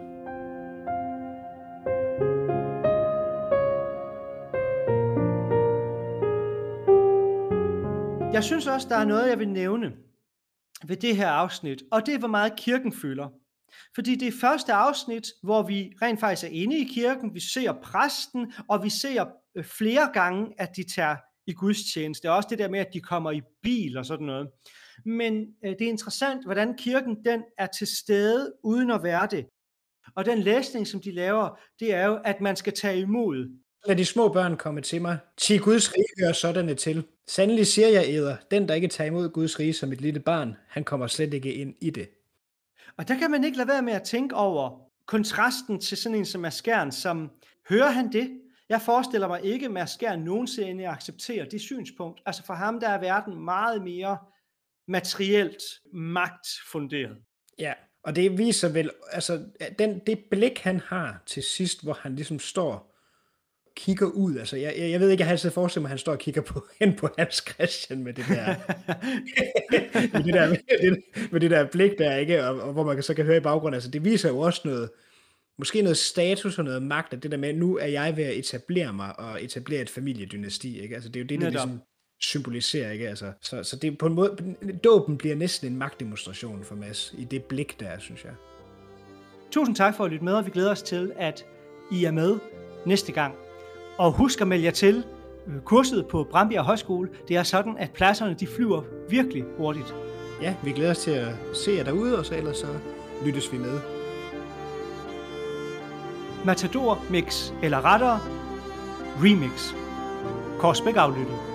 Jeg synes også, der er noget, jeg vil nævne ved det her afsnit, og det er, hvor meget kirken fylder. Fordi det er første afsnit, hvor vi rent faktisk er inde i kirken, vi ser præsten, og vi ser øh, flere gange, at de tager i gudstjeneste. Det er også det der med, at de kommer i bil og sådan noget. Men øh, det er interessant, hvordan kirken den er til stede, uden at være det. Og den læsning, som de laver, det er jo, at man skal tage imod Lad de små børn komme til mig. Til Guds rige hører sådanne til. Sandelig siger jeg æder, den der ikke tager imod Guds rige som et lille barn, han kommer slet ikke ind i det. Og der kan man ikke lade være med at tænke over kontrasten til sådan en som Maskern, som hører han det? Jeg forestiller mig ikke, at Maskern nogensinde accepterer det synspunkt. Altså for ham, der er verden meget mere materielt magtfunderet. Ja, og det viser vel, altså den, det blik, han har til sidst, hvor han ligesom står kigger ud. Altså, jeg, jeg jeg ved ikke, jeg har altid forestillet mig, at han står og kigger på, hen på Hans Christian med det der, med det der, med det, med det der blik der, ikke? Og, og, hvor man så kan høre i baggrunden. Altså, det viser jo også noget, måske noget status og noget magt, at det der med, nu er jeg ved at etablere mig og etablere et familiedynasti, ikke? Altså, det er jo det, der Netop. ligesom symboliserer, ikke? Altså, så, så det er på en måde, dåben bliver næsten en magtdemonstration for Mads, i det blik der, synes jeg. Tusind tak for at lytte med, og vi glæder os til, at I er med næste gang. Og husk at melde jer til øh, kurset på Brambjerg Højskole. Det er sådan, at pladserne de flyver virkelig hurtigt. Ja, vi glæder os til at se jer derude, og så ellers så lyttes vi med. Matador Mix, eller rettere Remix. Korsbæk aflyttet.